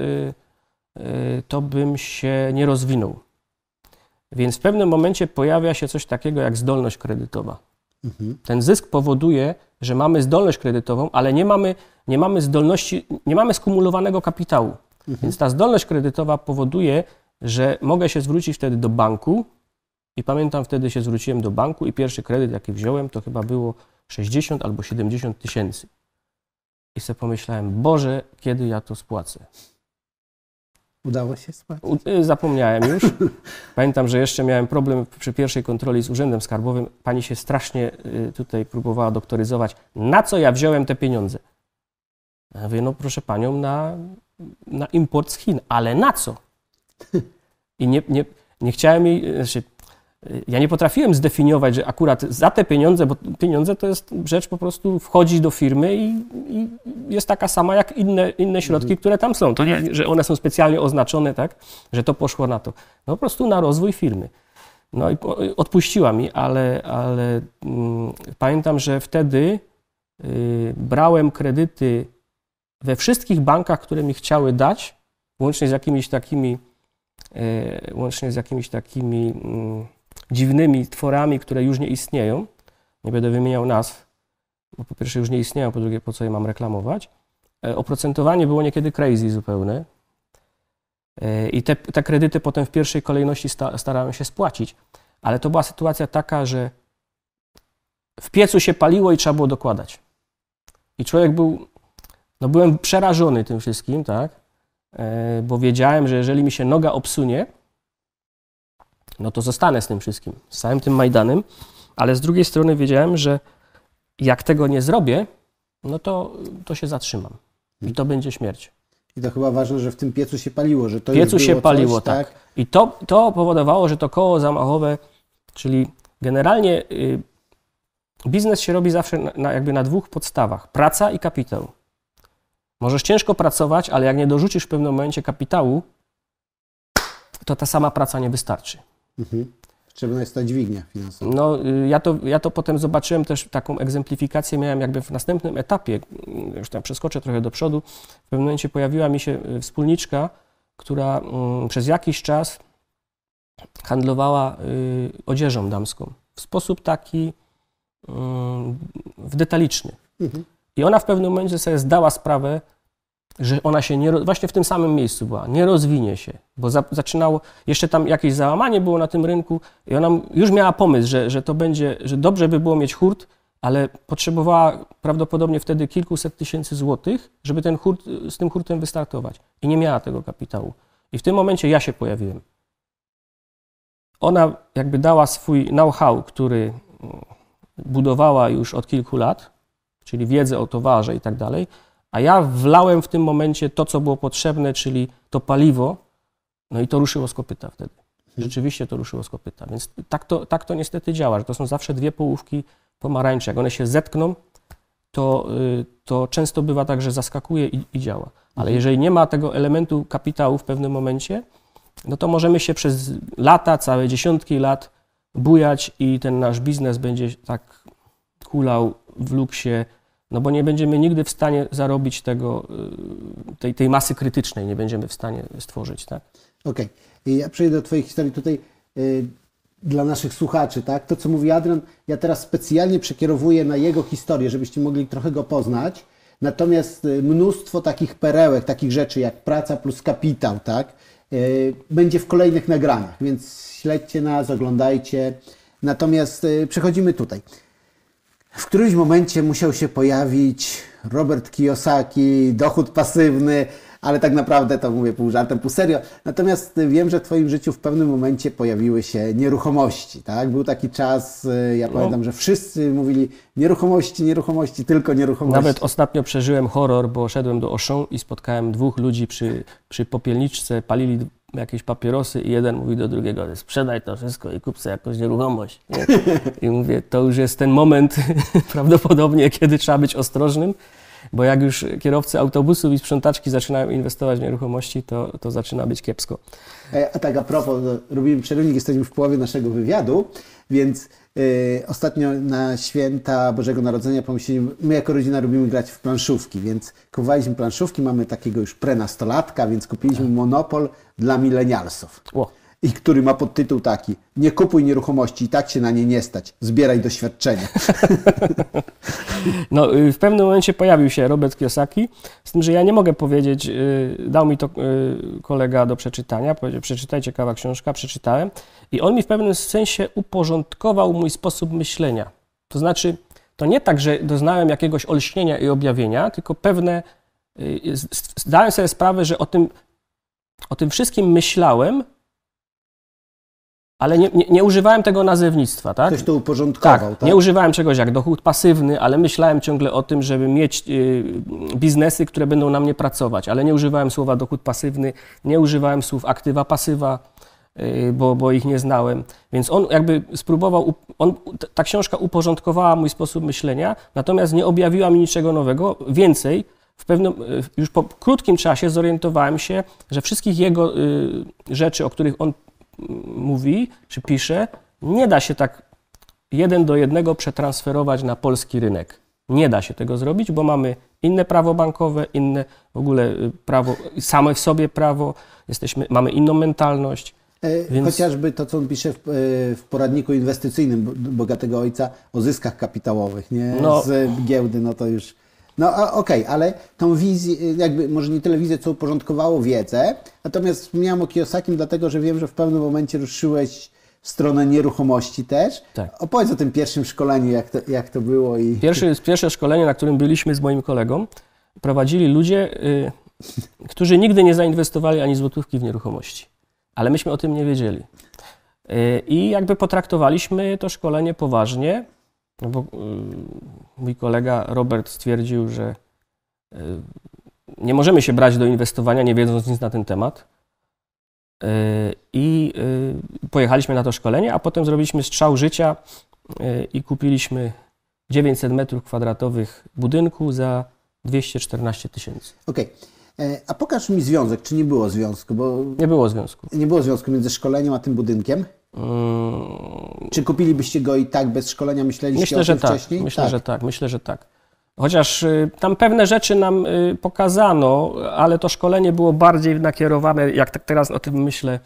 y, to bym się nie rozwinął. Więc w pewnym momencie pojawia się coś takiego jak zdolność kredytowa. Mhm. Ten zysk powoduje, że mamy zdolność kredytową, ale nie mamy, nie mamy zdolności, nie mamy skumulowanego kapitału. Mhm. Więc ta zdolność kredytowa powoduje, że mogę się zwrócić wtedy do banku i pamiętam wtedy się zwróciłem do banku i pierwszy kredyt, jaki wziąłem, to chyba było 60 albo 70 tysięcy. I sobie pomyślałem, Boże, kiedy ja to spłacę? Udało się spłacić? Y, zapomniałem już. <laughs> Pamiętam, że jeszcze miałem problem przy pierwszej kontroli z Urzędem Skarbowym. Pani się strasznie y, tutaj próbowała doktoryzować, na co ja wziąłem te pieniądze. Ja mówię, no proszę Panią, na, na import z Chin. Ale na co? I nie, nie, nie chciałem jej, znaczy, ja nie potrafiłem zdefiniować, że akurat za te pieniądze, bo pieniądze to jest rzecz po prostu wchodzi do firmy i, i jest taka sama jak inne, inne środki, mhm. które tam są. To nie, że one są specjalnie oznaczone, tak, że to poszło na to. No po prostu na rozwój firmy. No i odpuściła mi, ale, ale mm, pamiętam, że wtedy y, brałem kredyty we wszystkich bankach, które mi chciały dać, łącznie z jakimiś takimi łącznie z jakimiś takimi mm, dziwnymi tworami, które już nie istnieją. Nie będę wymieniał nazw, bo po pierwsze już nie istnieją, po drugie po co je mam reklamować. E, oprocentowanie było niekiedy crazy zupełne. E, I te, te kredyty potem w pierwszej kolejności sta, starałem się spłacić. Ale to była sytuacja taka, że w piecu się paliło i trzeba było dokładać. I człowiek był, no byłem przerażony tym wszystkim, tak? E, bo wiedziałem, że jeżeli mi się noga obsunie, no to zostanę z tym wszystkim, z całym tym Majdanem, ale z drugiej strony wiedziałem, że jak tego nie zrobię, no to, to się zatrzymam i to będzie śmierć. I to chyba ważne, że w tym piecu się paliło, że to piecu się paliło, coś, tak. tak. I to, to powodowało, że to koło zamachowe, czyli generalnie y, biznes się robi zawsze na, na, jakby na dwóch podstawach: praca i kapitał. Możesz ciężko pracować, ale jak nie dorzucisz w pewnym momencie kapitału, to ta sama praca nie wystarczy. Mhm. Trzeba jest ta dźwignia finansowa. No, y, ja to, ja to potem zobaczyłem też taką egzemplifikację, miałem jakby w następnym etapie, już tam przeskoczę trochę do przodu, w pewnym momencie pojawiła mi się y, wspólniczka, która mm, przez jakiś czas handlowała y, odzieżą damską w sposób taki mm, w detaliczny. Mhm. I ona w pewnym momencie sobie zdała sprawę, że ona się nie, właśnie w tym samym miejscu była, nie rozwinie się, bo za, zaczynało, jeszcze tam jakieś załamanie było na tym rynku i ona już miała pomysł, że, że to będzie, że dobrze by było mieć hurt, ale potrzebowała prawdopodobnie wtedy kilkuset tysięcy złotych, żeby ten hurt, z tym hurtem wystartować i nie miała tego kapitału. I w tym momencie ja się pojawiłem. Ona jakby dała swój know-how, który budowała już od kilku lat, czyli wiedzę o towarze i tak dalej, a ja wlałem w tym momencie to, co było potrzebne, czyli to paliwo, no i to ruszyło z kopyta wtedy. Rzeczywiście to ruszyło z kopyta. Więc tak to, tak to niestety działa, że to są zawsze dwie połówki pomarańczy. Jak one się zetkną, to, y, to często bywa tak, że zaskakuje i, i działa. Ale Mhm. jeżeli nie ma tego elementu kapitału w pewnym momencie, no to możemy się przez lata, całe dziesiątki lat bujać i ten nasz biznes będzie tak kulał w luksie, no bo nie będziemy nigdy w stanie zarobić tego, y, tej, tej masy krytycznej, nie będziemy w stanie stworzyć, tak? Okej. I Ja przejdę do Twojej historii tutaj y, dla naszych słuchaczy, tak? To, co mówi Adrian, ja teraz specjalnie przekierowuję na jego historię, żebyście mogli trochę go poznać. Natomiast y, mnóstwo takich perełek, takich rzeczy jak praca plus kapitał, tak? Y, będzie w kolejnych nagraniach, więc śledźcie nas, oglądajcie. Natomiast y, przechodzimy tutaj. W którymś momencie musiał się pojawić Robert Kiyosaki, dochód pasywny, ale tak naprawdę to mówię pół żartem, pół serio. Natomiast wiem, że w Twoim życiu w pewnym momencie pojawiły się nieruchomości, tak? Był taki czas, y, ja pamiętam, że wszyscy mówili nieruchomości, nieruchomości, tylko nieruchomości. Nawet ostatnio przeżyłem horror, bo szedłem do Auchan i spotkałem dwóch ludzi przy, przy popielniczce, palili jakieś papierosy i jeden mówi do drugiego, sprzedaj to wszystko i kup sobie jakąś nieruchomość. Nie? I mówię, to już jest ten moment <laughs> prawdopodobnie, kiedy trzeba być ostrożnym, bo jak już kierowcy autobusów i sprzątaczki zaczynają inwestować w nieruchomości, to, to zaczyna być kiepsko. E, A tak a propos, no, robimy przerywnik, jesteśmy w połowie naszego wywiadu, więc ostatnio na święta Bożego Narodzenia pomyśleliśmy, my jako rodzina lubimy grać w planszówki, więc kupowaliśmy planszówki, mamy takiego już prenastolatka, więc kupiliśmy monopol dla milenialsów. Ło. I który ma podtytuł taki, nie kupuj nieruchomości, i tak się na nie nie stać, zbieraj doświadczenie. <laughs> No, y, w pewnym momencie pojawił się Robert Kiyosaki, z tym, że ja nie mogę powiedzieć, y, dał mi to y, kolega do przeczytania, powiedział, przeczytaj, ciekawa książka, przeczytałem i on mi w pewnym sensie uporządkował mój sposób myślenia. To znaczy, to nie tak, że doznałem jakiegoś olśnienia i objawienia, tylko pewne, zdałem sobie sprawę, że o tym, o tym wszystkim myślałem, ale nie, nie, nie używałem tego nazewnictwa, tak? Ktoś to uporządkował, tak? nie używałem czegoś jak dochód pasywny, ale myślałem ciągle o tym, żeby mieć y, biznesy, które będą na mnie pracować, ale nie używałem słowa dochód pasywny, nie używałem słów aktywa, pasywa, y, bo, bo ich nie znałem. Więc on jakby spróbował, on, ta książka uporządkowała mój sposób myślenia, natomiast nie objawiła mi niczego nowego. Więcej, w pewnym, y, już po krótkim czasie zorientowałem się, że wszystkich jego y, rzeczy, o których on mówi czy pisze, nie da się tak jeden do jednego przetransferować na polski rynek. Nie da się tego zrobić, bo mamy inne prawo bankowe, inne w ogóle y, prawo, same w sobie prawo, jesteśmy, mamy inną mentalność. E, Więc- Chociażby to, co on pisze w, e, w poradniku inwestycyjnym Bo- Bogatego Ojca o zyskach kapitałowych, nie? No. Z giełdy, no to już... No okej, ale tą wizję, jakby może nie tyle wizję, co uporządkowało wiedzę, natomiast wspomniałem o Kiyosakim, dlatego, że wiem, że w pewnym momencie ruszyłeś w stronę nieruchomości też. Tak. Opowiedz o tym pierwszym szkoleniu, jak to, jak to było i... Pierwszy, pierwsze szkolenie, na którym byliśmy z moim kolegą, prowadzili ludzie, y, którzy nigdy nie zainwestowali ani złotówki w nieruchomości. Ale myśmy o tym nie wiedzieli. Y, I jakby potraktowaliśmy to szkolenie poważnie, no bo y, mój kolega Robert stwierdził, że y, nie możemy się brać do inwestowania, nie wiedząc nic na ten temat. Y, I pojechaliśmy na to szkolenie, a potem zrobiliśmy strzał życia i kupiliśmy 900 metrów kwadratowych budynku za 214 tysięcy. Okej, E, a pokaż mi związek, czy nie było związku, bo Nie było związku. nie było związku między szkoleniem a tym budynkiem. Mm, Czy kupilibyście go i tak bez szkolenia? Myśleliście Myślę, o tym tak. wcześniej? Myślę, że tak. Myślę, że tak. Chociaż y, tam pewne rzeczy nam y, pokazano, ale to szkolenie było bardziej nakierowane, jak tak teraz o tym myślę,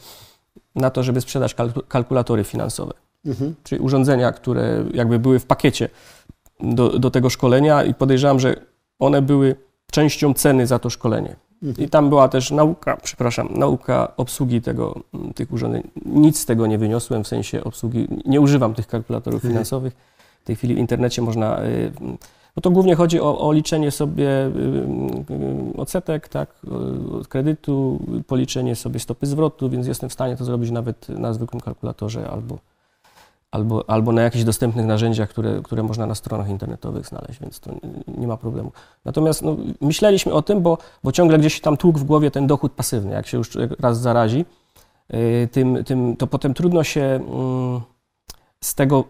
na to, żeby sprzedać kalku- kalkulatory finansowe. Mhm. Czyli urządzenia, które jakby były w pakiecie do, do tego szkolenia i podejrzewam, że one były częścią ceny za to szkolenie. I tam była też nauka, przepraszam, nauka obsługi tego, tych urządzeń. Nic z tego nie wyniosłem w sensie obsługi. Nie używam tych kalkulatorów finansowych. W tej chwili w internecie można. No to głównie chodzi o, o liczenie sobie y, y, odsetek, tak, od kredytu, policzenie sobie stopy zwrotu, więc jestem w stanie to zrobić nawet na zwykłym kalkulatorze albo, albo, albo na jakichś dostępnych narzędziach, które, które można na stronach internetowych znaleźć, więc to nie ma problemu. Natomiast no, myśleliśmy o tym, bo, bo ciągle gdzieś tam tłuk w głowie ten dochód pasywny, jak się już raz zarazi, y, tym, tym, to potem trudno się mm, z tego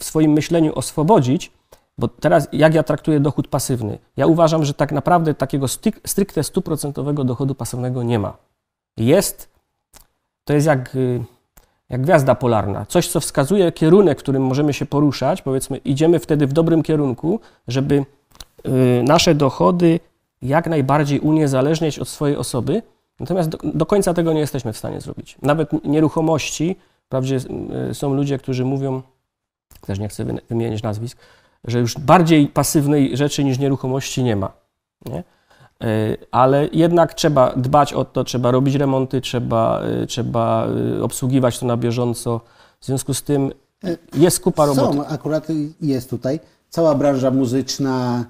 w swoim myśleniu oswobodzić, bo teraz jak ja traktuję dochód pasywny? Ja uważam, że tak naprawdę takiego stricte stuprocentowego dochodu pasywnego nie ma. Jest, to jest jak, y, jak gwiazda polarna, coś, co wskazuje kierunek, w którym możemy się poruszać, powiedzmy, idziemy wtedy w dobrym kierunku, żeby y, nasze dochody jak najbardziej uniezależniać od swojej osoby, natomiast do, do końca tego nie jesteśmy w stanie zrobić. Nawet nieruchomości, wprawdzie y, są ludzie, którzy mówią, też nie chcę wymienić nazwisk, że już bardziej pasywnej rzeczy niż nieruchomości nie ma. Nie? E, ale jednak trzeba dbać o to, trzeba robić remonty, trzeba, e, trzeba e, obsługiwać to na bieżąco. W związku z tym jest kupa roboty. Są, akurat jest tutaj cała branża muzyczna,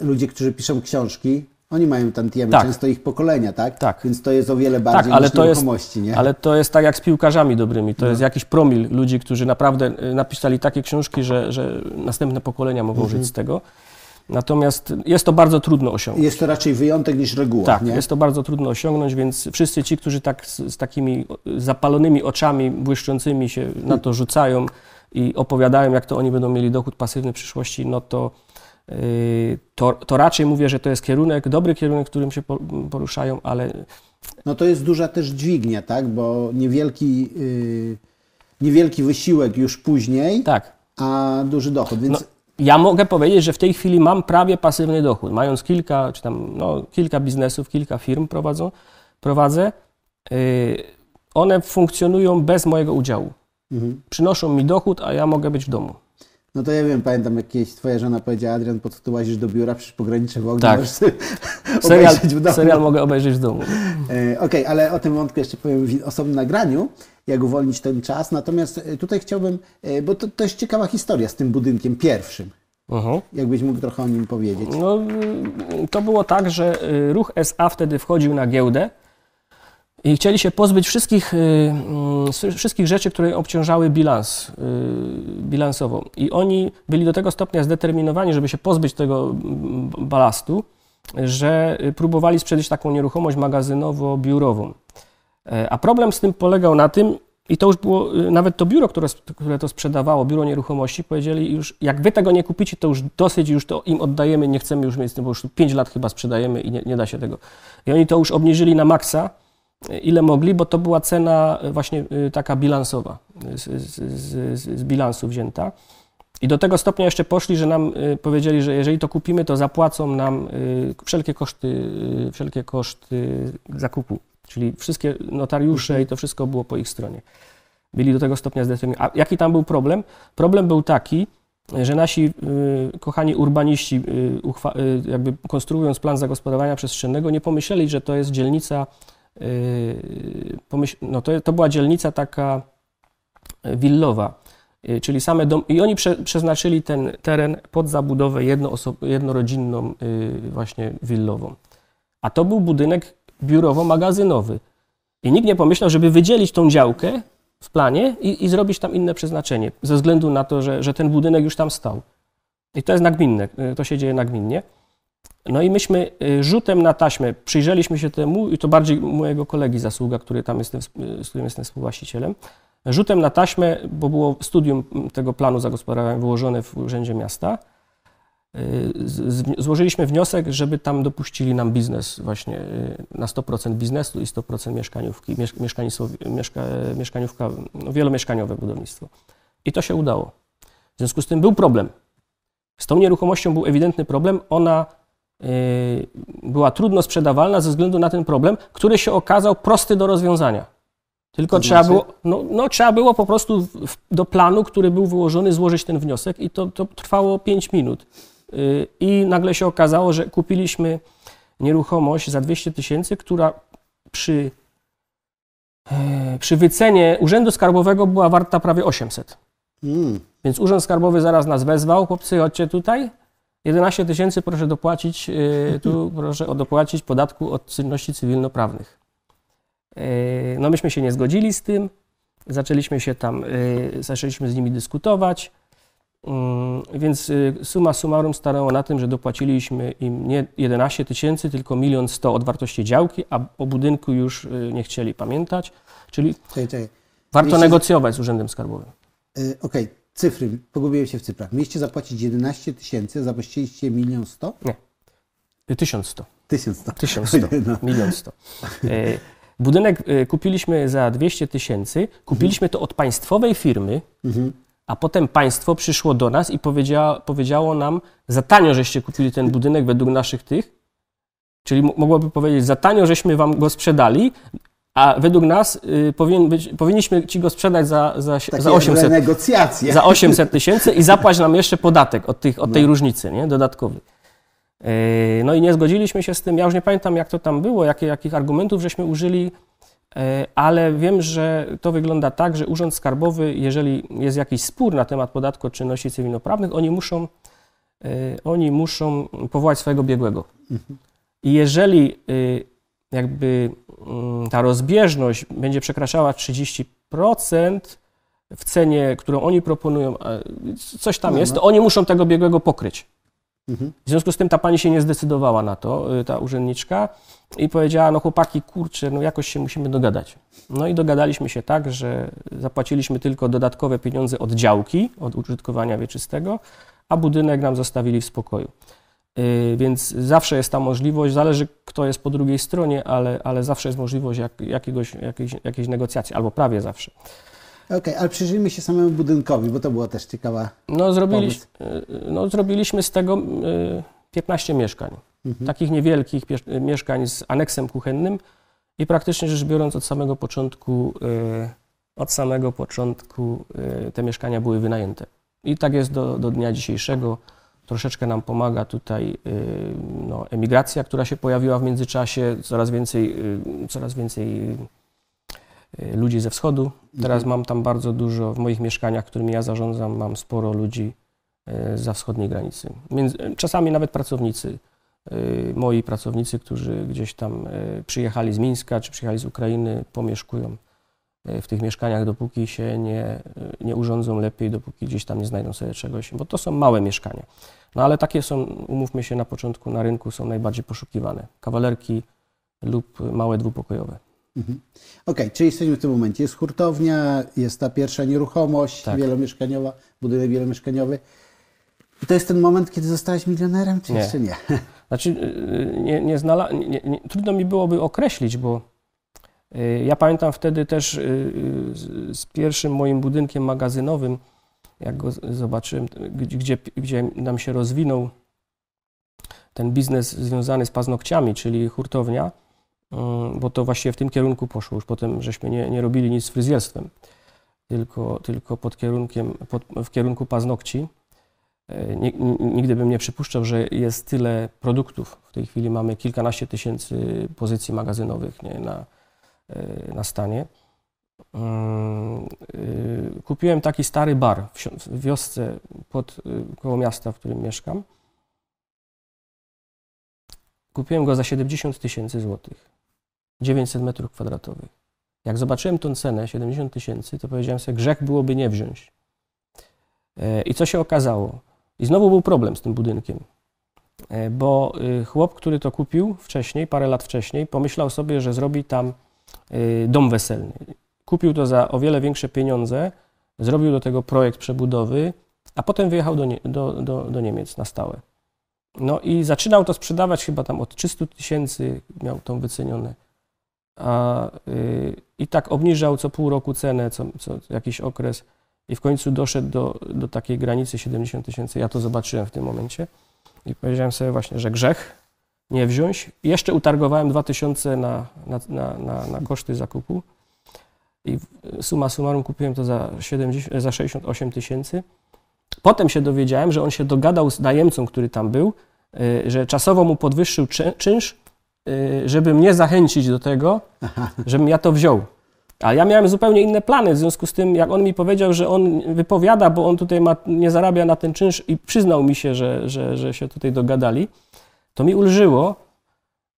ludzie, którzy piszą książki, oni mają tantiemy, tak. często ich pokolenia, tak? tak? Więc to jest o wiele bardziej tak, ale niż to nieruchomości, jest, nie? Ale to jest tak jak z piłkarzami dobrymi. To no. jest jakiś promil ludzi, którzy naprawdę napisali takie książki, że, że następne pokolenia mogą mhm. żyć z tego. Natomiast jest to bardzo trudno osiągnąć. Jest to raczej wyjątek niż reguła. Tak, nie? jest to bardzo trudno osiągnąć, więc wszyscy ci, którzy tak z, z takimi zapalonymi oczami błyszczącymi się na to rzucają i opowiadają, jak to oni będą mieli dochód pasywny w przyszłości, no to, yy, to, to raczej mówię, że to jest kierunek, dobry kierunek, w którym się poruszają, ale. No to jest duża też dźwignia, tak? Bo niewielki, yy, niewielki wysiłek już później, tak. a duży dochód. Więc no ja mogę powiedzieć, że w tej chwili mam prawie pasywny dochód. Mając kilka, czy tam, no, kilka biznesów, kilka firm prowadzą, prowadzę, yy, one funkcjonują bez mojego udziału. Mhm. Przynoszą mi dochód, a ja mogę być w domu. No to ja wiem, pamiętam jakieś twoja żona powiedziała, Adrian, po co ty łazisz do biura, przecież pogranicze w ogóle tak. możesz <laughs> serial, w domu. Serial mogę obejrzeć w domu. Okej, okay, ale o tym wątku jeszcze powiem w osobnym nagraniu jak uwolnić ten czas. Natomiast e, tutaj chciałbym, e, bo to, to jest ciekawa historia z tym budynkiem pierwszym. Uh-huh. Jakbyś mógł trochę o nim powiedzieć. No, to było tak, że e, ruch SA wtedy wchodził na giełdę i chcieli się pozbyć wszystkich, mm, wszystkich rzeczy, które obciążały bilans bilansową. I oni byli do tego stopnia zdeterminowani, żeby się pozbyć tego mm, balastu, że próbowali sprzedać taką nieruchomość magazynowo-biurową. E, a problem z tym polegał na tym, i to już było, y, nawet to biuro, które, które to sprzedawało, biuro nieruchomości, powiedzieli już, jak wy tego nie kupicie, to już dosyć, już to im oddajemy, nie chcemy już mieć z tym, bo już 5 lat chyba sprzedajemy i nie, nie da się tego. I oni to już obniżyli na maksa, y, ile mogli, bo to była cena y, właśnie taka bilansowa, z, z, z, z bilansu wzięta. I do tego stopnia jeszcze poszli, że nam powiedzieli, że jeżeli to kupimy, to zapłacą nam wszelkie koszty, wszelkie koszty zakupu. Czyli wszystkie notariusze i to wszystko było po ich stronie. Byli do tego stopnia zdeterminowani. A jaki tam był problem? Problem był taki, że nasi y, kochani urbaniści, y, y, jakby konstruując plan zagospodarowania przestrzennego, nie pomyśleli, że to jest dzielnica, no to, to była dzielnica taka y, willowa, y, czyli same dom, i oni prze, przeznaczyli ten teren pod zabudowę jednorodzinną, właśnie willową. A to był budynek biurowo-magazynowy. I nikt nie pomyślał, żeby wydzielić tą działkę w planie i, i zrobić tam inne przeznaczenie, ze względu na to, że, że ten budynek już tam stał. I to jest nagminne, to się dzieje nagminnie. No i myśmy y, rzutem na taśmę przyjrzeliśmy się temu, i to bardziej mojego kolegi zasługa, który tam jestem, z którym jestem współwłaścicielem, rzutem na taśmę, bo było studium tego planu zagospodarowania wyłożone w Urzędzie Miasta, złożyliśmy wniosek, żeby tam dopuścili nam biznes właśnie y, na 100% biznesu i 100% mieszkaniówki, mieszkaniówka, no wielomieszkaniowe budownictwo. I to się udało. W związku z tym był problem. Z tą nieruchomością był ewidentny problem. Ona y, była trudno sprzedawalna ze względu na ten problem, który się okazał prosty do rozwiązania. Tylko trzeba, znaczy? było, no, no, trzeba było po prostu w, do planu, który był wyłożony, złożyć ten wniosek i to, to trwało 5 minut. I nagle się okazało, że kupiliśmy nieruchomość za 200 tysięcy, która przy, e, przy wycenie Urzędu Skarbowego była warta prawie 800. Mm. Więc Urząd Skarbowy zaraz nas wezwał, chłopcy, chodźcie tutaj. 11 tysięcy proszę dopłacić, e, tu <laughs> proszę dopłacić podatku od czynności cywilnoprawnych. E, no myśmy się nie zgodzili z tym, zaczęliśmy się tam, zaczęliśmy z nimi dyskutować. Mm, Więc y, suma summarum stanęło na tym, że dopłaciliśmy im nie 11 tysięcy, tylko milion 100 od wartości działki, a o budynku już y, nie chcieli pamiętać. Czyli Czekaj, czekaj. warto Jeśli- negocjować z Urzędem Skarbowym. Y, Okej, cyfry, pogubiłem się w cyfrach. Mieliście zapłacić 11 tysięcy, zapłaciliście milion 100? Y, 1100. 1100. 1100. No. Milion 100. Y, Budynek y, kupiliśmy za 200 tysięcy. Kupiliśmy to od państwowej firmy, Mhm. a potem państwo przyszło do nas i powiedzia, powiedziało nam, za tanio żeście kupili ten budynek według naszych tych, czyli mo- mogłoby powiedzieć, za tanio żeśmy wam go sprzedali, a według nas y, powinien być, powinniśmy ci go sprzedać za, za, Takie za 800 renegocjacje. za 800 tysięcy i zapłać nam jeszcze podatek od, tych, od tej No. różnicy, nie? Dodatkowy. Yy, No i nie zgodziliśmy się z tym. Ja już nie pamiętam, jak to tam było, jakie, jakich argumentów żeśmy użyli, yy, ale wiem, że to wygląda tak, że Urząd Skarbowy, jeżeli jest jakiś spór na temat podatku od czynności cywilnoprawnych, oni muszą, yy, oni muszą powołać swojego biegłego. I jeżeli jakby mm, ta rozbieżność będzie przekraczała 30%, w cenie, którą oni proponują, coś tam No, jest, no. to oni muszą tego biegłego pokryć. Mhm. W związku z tym ta pani się nie zdecydowała na to, y, ta urzędniczka, i powiedziała, no chłopaki, kurczę, no jakoś się musimy dogadać. No i dogadaliśmy się tak, że zapłaciliśmy tylko dodatkowe pieniądze od działki, od użytkowania wieczystego, a budynek nam zostawili w spokoju. Y, Więc zawsze jest ta możliwość, zależy kto jest po drugiej stronie, ale, ale zawsze jest możliwość jak, jakiegoś, jakiejś, jakiejś negocjacji, albo prawie zawsze. Okej, ale przyjrzyjmy się samemu budynkowi, bo to była też ciekawa. No, zrobiliś, y, no, zrobiliśmy z tego y, 15 mieszkań. Mhm. Takich niewielkich mieszkań z aneksem kuchennym i praktycznie rzecz biorąc od samego początku, y, od samego początku y, te mieszkania były wynajęte. I tak jest do, do dnia dzisiejszego. Troszeczkę nam pomaga tutaj y, no, emigracja, która się pojawiła w międzyczasie, coraz więcej, y, coraz więcej y, ludzi ze wschodu. Teraz Mhm. mam tam bardzo dużo, w moich mieszkaniach, którymi ja zarządzam, mam sporo ludzi za wschodniej granicy. Czasami nawet pracownicy, moi pracownicy, którzy gdzieś tam przyjechali z Mińska czy przyjechali z Ukrainy, pomieszkują w tych mieszkaniach, dopóki się nie, y, nie urządzą lepiej, dopóki gdzieś tam nie znajdą sobie czegoś, bo to są małe mieszkania. No ale takie są, umówmy się, na początku na rynku są najbardziej poszukiwane. Kawalerki lub małe dwupokojowe. Mhm. Okej, czyli jesteśmy w tym momencie. Jest hurtownia, jest ta pierwsza nieruchomość Tak. wielomieszkaniowa, budynek wielomieszkaniowy. I to jest ten moment, kiedy zostałeś milionerem, czy Nie. jeszcze nie? <laughs> Znaczy, y, nie, nie znala, nie, nie, trudno mi byłoby określić, bo y, ja pamiętam wtedy też y, y, z, pierwszym moim budynkiem magazynowym, jak go zobaczyłem, gdzie, gdzie, nam się rozwinął ten biznes związany z paznokciami, czyli hurtownia, mm, bo to właściwie w tym kierunku poszło. Już potem żeśmy nie, nie robili nic z fryzjerstwem, tylko, tylko pod kierunkiem, pod, w kierunku paznokci. Ni- ni- Nigdy bym nie przypuszczał, że jest tyle produktów. W tej chwili mamy kilkanaście tysięcy pozycji magazynowych nie, na, na stanie. Mm, y, Kupiłem taki stary bar w wiosce pod, y, koło miasta, w którym mieszkam. Kupiłem go za 70 tysięcy złotych. 900 metrów kwadratowych. Jak zobaczyłem tą cenę, 70 tysięcy, to powiedziałem sobie, grzech byłoby nie wziąć. E, I co się okazało? I znowu był problem z tym budynkiem, E, bo y, chłop, który to kupił wcześniej, parę lat wcześniej, pomyślał sobie, że zrobi tam y, dom weselny. Kupił to za o wiele większe pieniądze, zrobił do tego projekt przebudowy, a potem wyjechał do, Nie- do, do, do Niemiec na stałe. No i zaczynał to sprzedawać chyba tam od 300 tysięcy, miał to wycenione. A, y, I tak obniżał co pół roku cenę, co, co jakiś okres i w końcu doszedł do, do takiej granicy 70 tysięcy. Ja to zobaczyłem w tym momencie i powiedziałem sobie właśnie, że grzech nie wziąć. Jeszcze utargowałem 2000 na, na, na, na, na koszty zakupu i summa summarum kupiłem to za, 70, za 68 tysięcy. Potem się dowiedziałem, że on się dogadał z najemcą, który tam był, y, że czasowo mu podwyższył czy- czynsz, y, żeby mnie zachęcić do tego, <laughs> żebym ja to wziął. A ja miałem zupełnie inne plany, w związku z tym, jak on mi powiedział, że on wypowiada, bo on tutaj ma, nie zarabia na ten czynsz i przyznał mi się, że, że, że się tutaj dogadali, to mi ulżyło,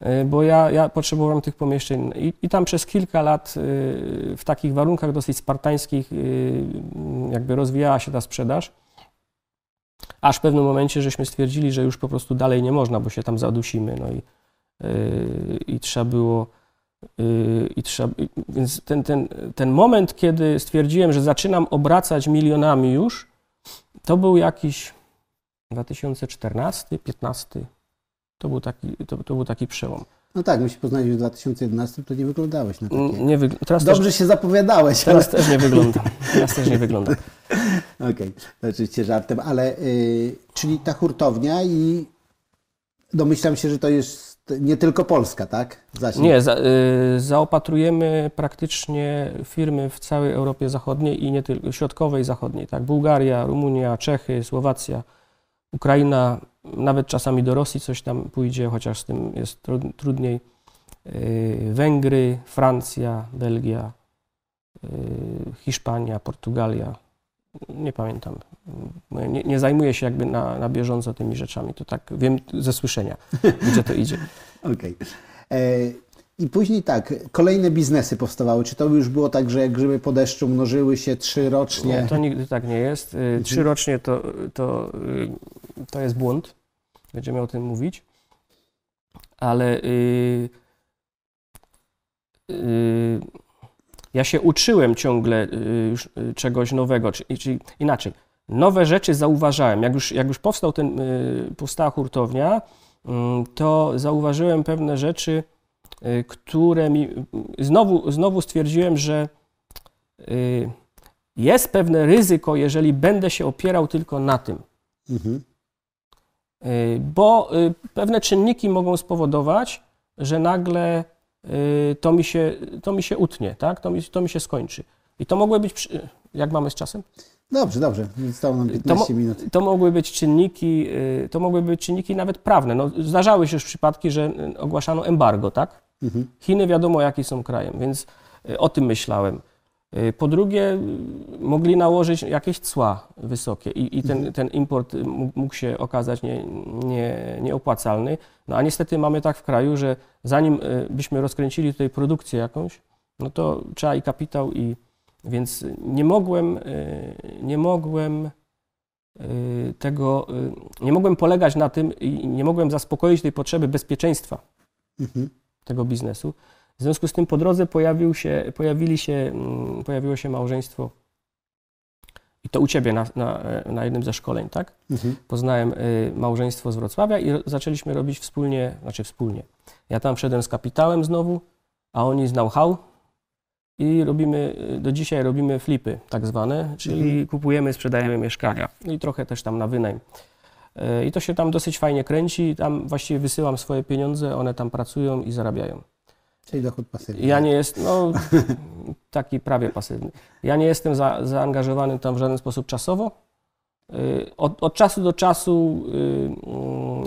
y, bo ja, ja potrzebowałem tych pomieszczeń. I, I tam przez kilka lat y, w takich warunkach dosyć spartańskich y, jakby rozwijała się ta sprzedaż. Aż w pewnym momencie żeśmy stwierdzili, że już po prostu dalej nie można, bo się tam zadusimy. No i, i trzeba było. I trzeba, więc ten, ten, ten moment, kiedy stwierdziłem, że zaczynam obracać milionami już, to był jakiś 2014, 15. To był taki, to, to był taki przełom. No tak, my się poznaliśmy w 2011, to nie wyglądałeś na takie. Nie wygl- teraz Dobrze też, się zapowiadałeś, teraz też nie wygląda. Teraz też nie wygląda. ale... <laughs> Okej, to oczywiście żartem, ale y, czyli ta hurtownia i domyślam się, że to jest nie tylko Polska, tak? Zasięg. Nie, za, y, zaopatrujemy praktycznie firmy w całej Europie Zachodniej i nie tylko środkowej i zachodniej, tak? Bułgaria, Rumunia, Czechy, Słowacja, Ukraina, nawet czasami do Rosji coś tam pójdzie, chociaż z tym jest tru- trudniej. Y, Węgry, Francja, Belgia, y, Hiszpania, Portugalia. Nie pamiętam. Nie, nie zajmuję się jakby na, na bieżąco tymi rzeczami. To tak wiem ze słyszenia, gdzie to idzie. <laughs> Okej. E, I później tak, kolejne biznesy powstawały. Czy to już było tak, że jak grzyby po deszczu mnożyły się trzy rocznie? Nie, to nigdy tak nie jest. Y, Trzyrocznie to, to, y, to jest błąd. Będziemy o tym mówić. Ale y, y, ja się uczyłem ciągle y, już y, czegoś nowego, czyli, czyli inaczej. Nowe rzeczy zauważałem. Jak już, jak już powstał ten, powstała hurtownia, mm, to zauważyłem pewne rzeczy, które mi. Znowu, znowu stwierdziłem, że y, jest pewne ryzyko, jeżeli będę się opierał tylko na tym. Mhm. Y, Bo y, pewne czynniki mogą spowodować, że nagle y, to mi się, to mi się utnie, tak? to, mi, to mi się skończy. I to mogły być. przy- Jak mamy z czasem? Dobrze, dobrze. Zostało nam To, 15 mo- minut. to mogły być czynniki, y, to mogły być czynniki nawet prawne. No, zdarzały się już przypadki, że y, ogłaszano embargo, tak? Mhm. Chiny wiadomo, jaki są krajem, więc y, o tym myślałem. Po drugie, mogli nałożyć jakieś cła wysokie i, i ten, ten import mógł się okazać nie, nie, nieopłacalny. No a niestety mamy tak w kraju, że zanim byśmy rozkręcili tutaj produkcję jakąś, no to trzeba i kapitał, i więc nie mogłem, y, nie mogłem y, tego, y, nie mogłem polegać na tym i nie mogłem zaspokoić tej potrzeby bezpieczeństwa Mhm. tego biznesu. W związku z tym po drodze pojawił się, pojawili się, mm, pojawiło się małżeństwo i to u Ciebie na, na, na jednym ze szkoleń, tak? Mhm. Poznałem małżeństwo z Wrocławia i zaczęliśmy robić wspólnie, znaczy wspólnie. Ja tam wszedłem z kapitałem znowu, a oni z know-how i robimy, y, do dzisiaj robimy flipy tak zwane, czyli Mhm. kupujemy, sprzedajemy mieszkania No i trochę też tam na wynajem. Y, I to się tam dosyć fajnie kręci, tam właściwie wysyłam swoje pieniądze, one tam pracują i zarabiają. Czyli dochód pasywny. Ja nie jestem, no <laughs> taki prawie pasywny. Ja nie jestem za, zaangażowany tam w żaden sposób czasowo. Y, Od, od czasu do czasu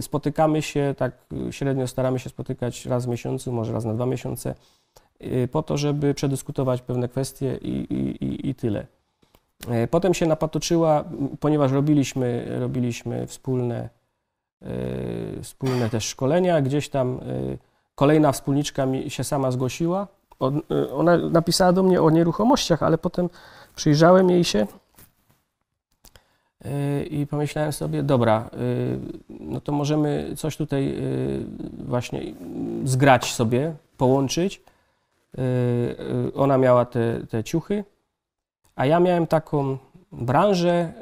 spotykamy się, tak średnio staramy się spotykać raz w miesiącu, może raz na dwa miesiące, po to, żeby przedyskutować pewne kwestie i, i, i, tyle. Y, Potem się napatoczyła, ponieważ robiliśmy, robiliśmy wspólne, y, wspólne też szkolenia, gdzieś tam y, kolejna wspólniczka mi się sama zgłosiła. Y, ona napisała do mnie o nieruchomościach, ale potem przyjrzałem jej się y, i pomyślałem sobie, dobra, y, no to możemy coś tutaj y, właśnie zgrać sobie, połączyć. Y, y, Ona miała te, te ciuchy, a ja miałem taką branżę,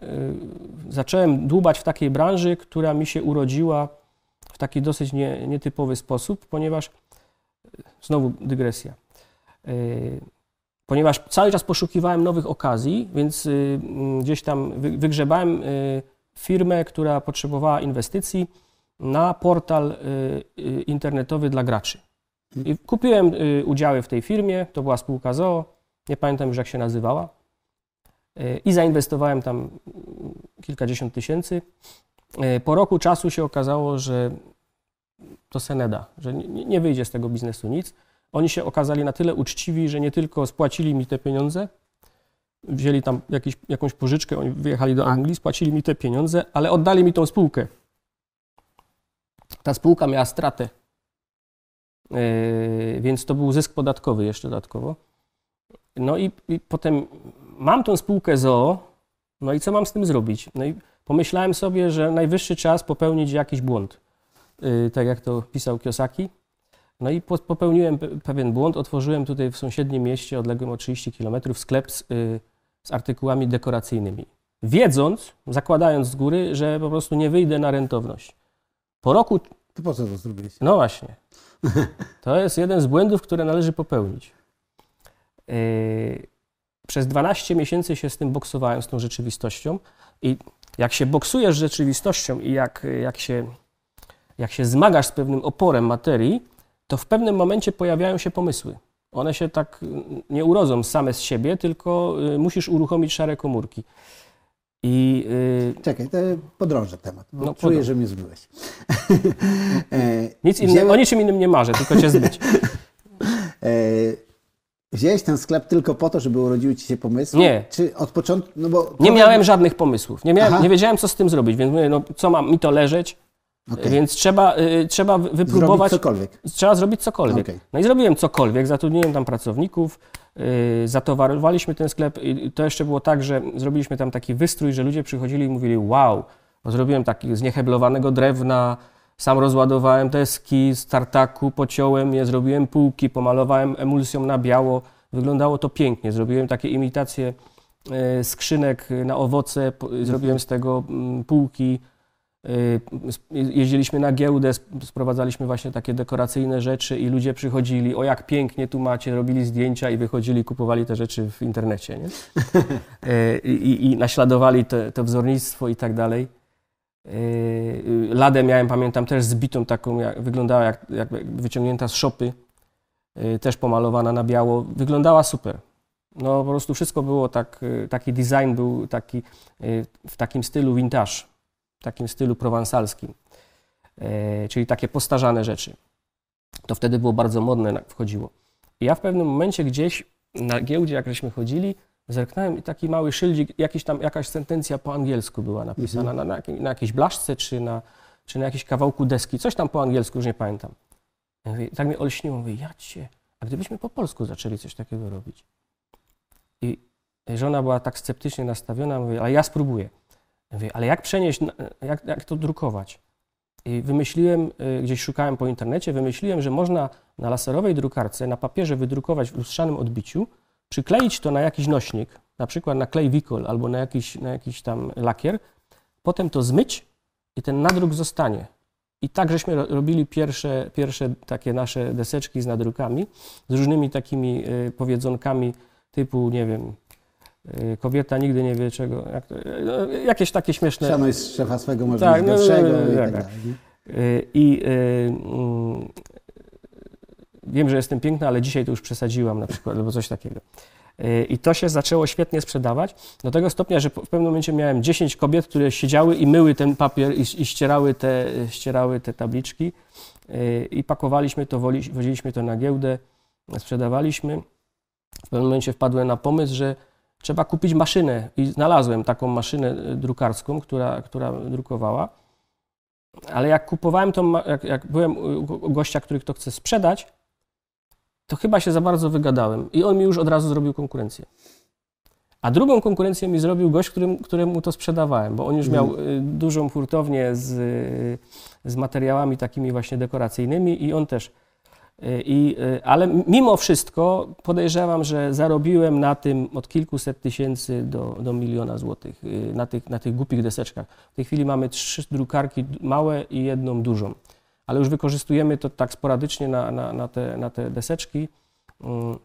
y, zacząłem dłubać w takiej branży, która mi się urodziła w taki dosyć nie, nietypowy sposób, ponieważ znowu dygresja. Ponieważ cały czas poszukiwałem nowych okazji, więc mm, gdzieś tam wy- wygrzebałem firmę, która potrzebowała inwestycji na portal internetowy dla graczy. I kupiłem yy, udziały w tej firmie, to była spółka ZOO, nie pamiętam już jak się nazywała. Yy, I zainwestowałem tam mm, kilkadziesiąt tysięcy. Yy, Po roku czasu się okazało, że to se nie da, że nie, wyjdzie z tego biznesu nic. Oni się okazali na tyle uczciwi, że nie tylko spłacili mi te pieniądze, wzięli tam jakiś, jakąś pożyczkę, oni wyjechali do Anglii, spłacili mi te pieniądze, ale oddali mi tą spółkę. Ta spółka miała stratę, więc to był zysk podatkowy jeszcze dodatkowo. No i, i potem mam tą spółkę ZOO, no i co mam z tym zrobić? No i pomyślałem sobie, że najwyższy czas popełnić jakiś błąd. Yy, tak jak to pisał Kiyosaki. No i po, popełniłem pe- pewien błąd. Otworzyłem tutaj w sąsiednim mieście, odległym o 30 km, sklep z, yy, z artykułami dekoracyjnymi. Wiedząc, zakładając z góry, że po prostu nie wyjdę na rentowność. Po roku To po co to zrobiłeś? no właśnie. <laughs> To jest jeden z błędów, które należy popełnić. Yy, Przez 12 miesięcy się z tym boksowałem, z tą rzeczywistością. I jak się boksujesz z rzeczywistością i jak, jak, się, jak się zmagasz z pewnym oporem materii, to w pewnym momencie pojawiają się pomysły. One się tak y, nie urodzą same z siebie, tylko y, musisz uruchomić szare komórki. I y, Czekaj, to podrążę temat. Bo No, czuję, podrąż. że mnie zbyłeś. <laughs> e, nic innym, wzięłem- o niczym innym nie marzę, tylko cię zbyć. <laughs> E, wziąłeś ten sklep tylko po to, żeby urodziły ci się pomysły? Nie. Czy od początku, no bo... Nie miałem żadnych pomysłów. Nie, miałem, Aha. nie wiedziałem, co z tym zrobić, więc mówię, no co mam mi to leżeć, Okej. więc trzeba, y, trzeba wy- Zrobić wypróbować, cokolwiek. trzeba zrobić cokolwiek. Okej. No i zrobiłem cokolwiek, zatrudniłem tam pracowników, zatowarowaliśmy ten sklep i to jeszcze było tak, że zrobiliśmy tam taki wystrój, że ludzie przychodzili i mówili wow, zrobiłem taki z nieheblowanego drewna, sam rozładowałem deski z tartaku, pociąłem je, zrobiłem półki, pomalowałem emulsją na biało, wyglądało to pięknie, zrobiłem takie imitacje y, skrzynek na owoce, zrobiłem z tego mm, półki, Y, Jeździliśmy na giełdę, sp- sprowadzaliśmy właśnie takie dekoracyjne rzeczy i ludzie przychodzili, o jak pięknie tu macie, robili zdjęcia i wychodzili, kupowali te rzeczy w internecie, nie? <laughs> Y, I, i naśladowali te, to wzornictwo i tak dalej. Y, y, Ladę miałem, pamiętam, też zbitą taką, jak, wyglądała jak, jak wyciągnięta z szopy, y, też pomalowana na biało. Wyglądała super. No po prostu wszystko było tak, y, taki design był taki y, w takim stylu vintage takim stylu prowansalskim, e, czyli takie postarzane rzeczy. To wtedy było bardzo modne, na- wchodziło. I ja w pewnym momencie gdzieś na giełdzie, jak żeśmy chodzili, zerknąłem i taki mały szyldzik, jakiś tam, jakaś sentencja po angielsku była napisana na, na, jakiej- na jakiejś blaszce czy na, czy na jakimś kawałku deski, coś tam po angielsku, już nie pamiętam. Ja mówię, tak mnie olśniło, mówię, ja cię, a gdybyśmy po polsku zaczęli coś takiego robić? I żona była tak sceptycznie nastawiona, mówię, ale ja spróbuję. Mówię, ale jak przenieść, jak, jak to drukować? I wymyśliłem, y, gdzieś szukałem po internecie, wymyśliłem, że można na laserowej drukarce, na papierze wydrukować w lustrzanym odbiciu, przykleić to na jakiś nośnik, na przykład na klej wikol albo na jakiś, na jakiś tam lakier, potem to zmyć i ten nadruk zostanie. I tak żeśmy ro- robili pierwsze, pierwsze takie nasze deseczki z nadrukami, z różnymi takimi y, powiedzonkami typu, nie wiem, kobieta nigdy nie wie czego, jak to, y, no, jakieś takie śmieszne... Szanuj szefa swego, może Tak, być no, no, gorszego no, no, i tak, tak tak. Y, I y, mm, wiem, że jestem piękna, ale dzisiaj to już przesadziłam na przykład, albo coś takiego. Y, I to się zaczęło świetnie sprzedawać, do tego stopnia, że w pewnym momencie miałem 10 kobiet, które siedziały i myły ten papier i, i ścierały, te, ścierały te tabliczki. Y, I pakowaliśmy to, woziliśmy to na giełdę, sprzedawaliśmy. W pewnym momencie wpadłem na pomysł, że trzeba kupić maszynę i znalazłem taką maszynę y, drukarską, która, która drukowała. Ale jak kupowałem ma- jak, jak byłem u gościa, który to chce sprzedać, to chyba się za bardzo wygadałem i on mi już od razu zrobił konkurencję. A drugą konkurencję mi zrobił gość, którym, któremu to sprzedawałem, bo on już miał y, dużą hurtownię z, z materiałami takimi właśnie dekoracyjnymi i on też. Y, I, y, ale mimo wszystko podejrzewam, że zarobiłem na tym od kilkuset tysięcy do, do miliona złotych y, na tych, na tych głupich deseczkach. W tej chwili mamy trzy drukarki małe i jedną dużą, ale już wykorzystujemy to tak sporadycznie na, na, na, te, na te deseczki, mm,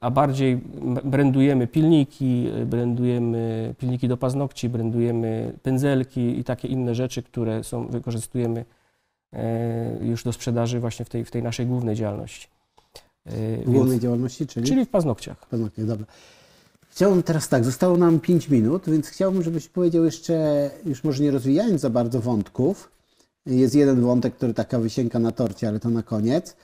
a bardziej brandujemy pilniki, brandujemy pilniki do paznokci, brandujemy pędzelki i takie inne rzeczy, które są, wykorzystujemy e, już do sprzedaży właśnie w tej, w tej naszej głównej działalności. E, W więc- głównej działalności, czyli? Czyli w paznokciach. Paznokcie, dobra. Chciałbym teraz tak, zostało nam 5 minut, więc chciałbym, żebyś powiedział jeszcze, już może nie rozwijając za bardzo wątków, jest jeden wątek, który taka wysięka na torcie, ale to na koniec. E,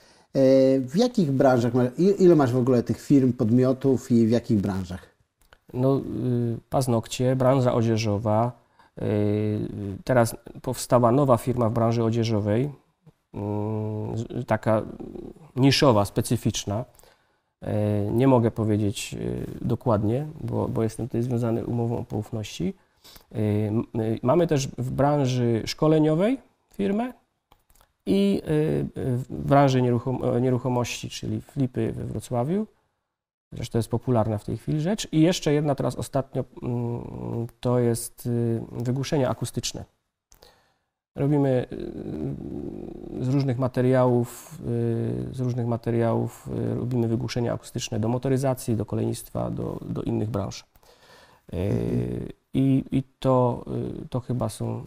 W jakich branżach, ile masz w ogóle tych firm, podmiotów i w jakich branżach? No, y, paznokcie, branża odzieżowa. Y, Teraz powstała nowa firma w branży odzieżowej, z- taka niszowa, specyficzna. Y, Nie mogę powiedzieć dokładnie, bo, bo jestem tutaj związany umową o poufności. Mamy też w branży szkoleniowej firmę i w branży nieruchom- nieruchomości, czyli flipy we Wrocławiu. Zresztą to jest popularna w tej chwili rzecz. I jeszcze jedna teraz ostatnio mm, to jest y, wygłuszenie akustyczne. Robimy y, z różnych materiałów, y, z różnych materiałów robimy wygłuszenia akustyczne do motoryzacji, do kolejnictwa, do, do innych branż. I, i to, to, chyba są,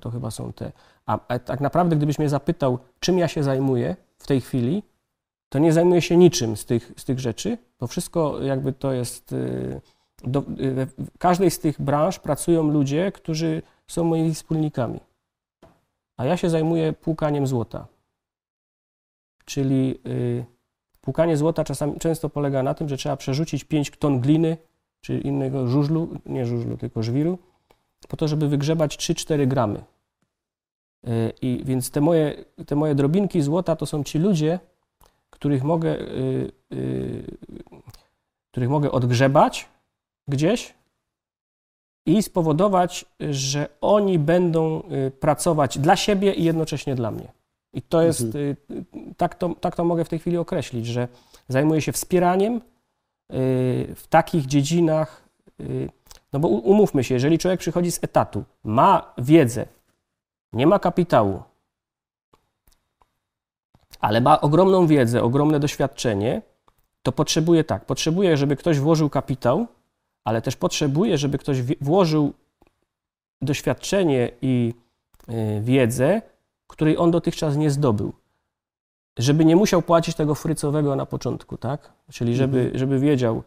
to chyba są te. A, a tak naprawdę, gdybyś mnie zapytał, czym ja się zajmuję w tej chwili, to nie zajmuję się niczym z tych, z tych rzeczy, bo wszystko jakby to jest. y, Do, y, w każdej z tych branż pracują ludzie, którzy są moimi wspólnikami. A ja się zajmuję płukaniem złota. Czyli y, płukanie złota czasami często polega na tym, że trzeba przerzucić 5 ton gliny czy innego żużlu, nie żużlu, tylko żwiru, po to, żeby wygrzebać 3-4 gramy. Y, I więc te moje, te moje drobinki złota to są ci ludzie, których mogę, y, y, których mogę odgrzebać gdzieś i spowodować, że oni będą y, pracować dla siebie i jednocześnie dla mnie. I to jest, Mhm. y, tak to, tak to mogę w tej chwili określić, że zajmuję się wspieraniem y, w takich dziedzinach, no bo umówmy się, jeżeli człowiek przychodzi z etatu, ma wiedzę, nie ma kapitału, ale ma ogromną wiedzę, ogromne doświadczenie, to potrzebuje tak, potrzebuje, żeby ktoś włożył kapitał, ale też potrzebuje, żeby ktoś włożył doświadczenie i y, wiedzę, której on dotychczas nie zdobył. Żeby nie musiał płacić tego frycowego na początku, tak? Czyli żeby, żeby wiedział,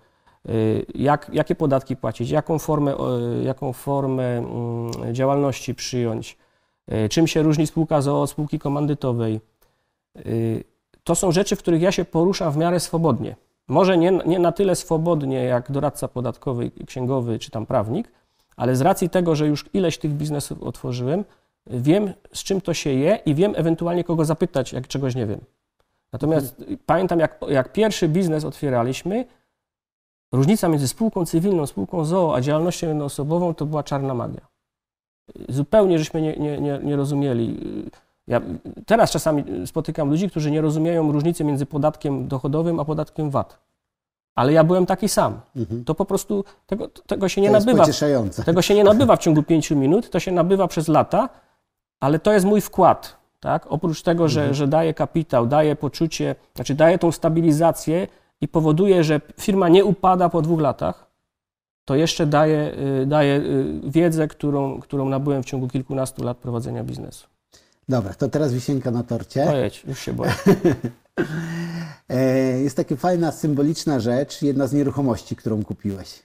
y, jak, jakie podatki płacić, jaką formę, jaką formę mm, działalności przyjąć, y, czym się różni spółka od spółki komandytowej. Y, To są rzeczy, w których ja się poruszam w miarę swobodnie. Może nie, nie na tyle swobodnie jak doradca podatkowy, księgowy czy tam prawnik, ale z racji tego, że już ileś tych biznesów otworzyłem, wiem z czym to się je i wiem ewentualnie kogo zapytać, jak czegoś nie wiem. Natomiast pamiętam, jak, jak pierwszy biznes otwieraliśmy, różnica między spółką cywilną, spółką ZOO, a działalnością jednoosobową to była czarna magia. Zupełnie żeśmy nie, nie, nie, nie rozumieli. Ja teraz czasami spotykam ludzi, którzy nie rozumieją różnicy między podatkiem dochodowym a podatkiem VAT. Ale ja byłem taki sam. Mhm. To po prostu tego, tego się nie to nabywa. Tego się nie nabywa w ciągu pięciu minut, to się nabywa przez lata, ale to jest mój wkład. Tak? Oprócz tego, że, Mhm. że daje kapitał, daje poczucie, znaczy daje tą stabilizację i powoduje, że firma nie upada po dwóch latach, to jeszcze daje, y, daje y, wiedzę, którą, którą nabyłem w ciągu kilkunastu lat prowadzenia biznesu. Dobra, to teraz wisienka na torcie. Pojedź, już się boję. <laughs> E, Jest taka fajna, symboliczna rzecz, jedna z nieruchomości, którą kupiłeś.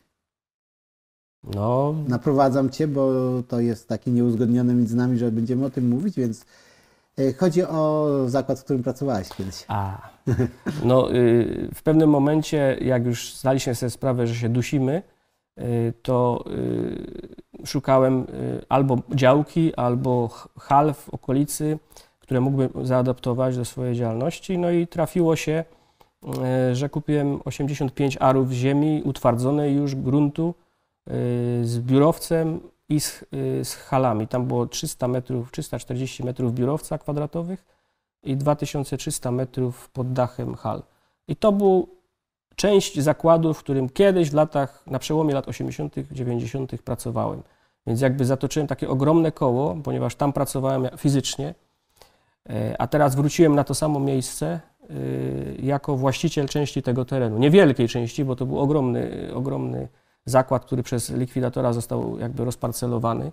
No, Naprowadzam Cię, bo to jest takie nieuzgodnione między nami, że będziemy o tym mówić, więc e, chodzi o zakład, w którym pracowałeś kiedyś. A, no y, w pewnym momencie, jak już zdaliśmy sobie sprawę, że się dusimy, to y, szukałem y, albo działki, albo hal w okolicy, które mógłbym zaadaptować do swojej działalności. No i trafiło się, y, że kupiłem 85 arów ziemi utwardzonej już gruntu y, z biurowcem i z, y, z halami. Tam było 300 metrów, 340 metrów biurowca kwadratowych i 2300 metrów pod dachem hal. I to był część zakładu, w którym kiedyś w latach, na przełomie lat 80., 90. pracowałem. Więc jakby zatoczyłem takie ogromne koło, ponieważ tam pracowałem fizycznie, e, a teraz wróciłem na to samo miejsce e, jako właściciel części tego terenu. Niewielkiej części, bo to był ogromny, ogromny zakład, który przez likwidatora został jakby rozparcelowany.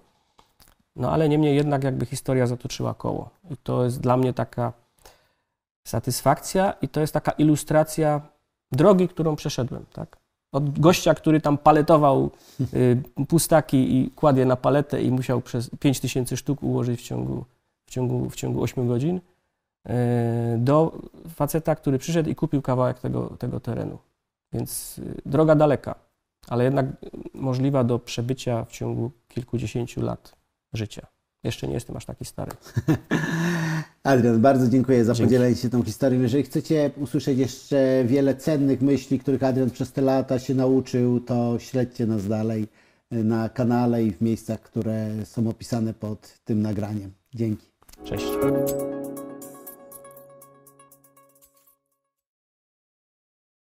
No ale niemniej jednak jakby historia zatoczyła koło. I to jest dla mnie taka satysfakcja i to jest taka ilustracja drogi, którą przeszedłem, tak? Od gościa, który tam paletował y, pustaki i kładł je na paletę i musiał przez 5000 sztuk ułożyć w ciągu, w ciągu, w ciągu 8 godzin, y, do faceta, który przyszedł i kupił kawałek tego, tego terenu. Więc y, droga daleka, ale jednak możliwa do przebycia w ciągu kilkudziesięciu lat życia. Jeszcze nie jestem aż taki stary. <laughs> Adrian, bardzo dziękuję za Dzięki. podzielenie się tą historią. Jeżeli chcecie usłyszeć jeszcze wiele cennych myśli, których Adrian przez te lata się nauczył, to śledźcie nas dalej. na kanale i w miejscach, które są opisane pod tym nagraniem. Dzięki. Cześć.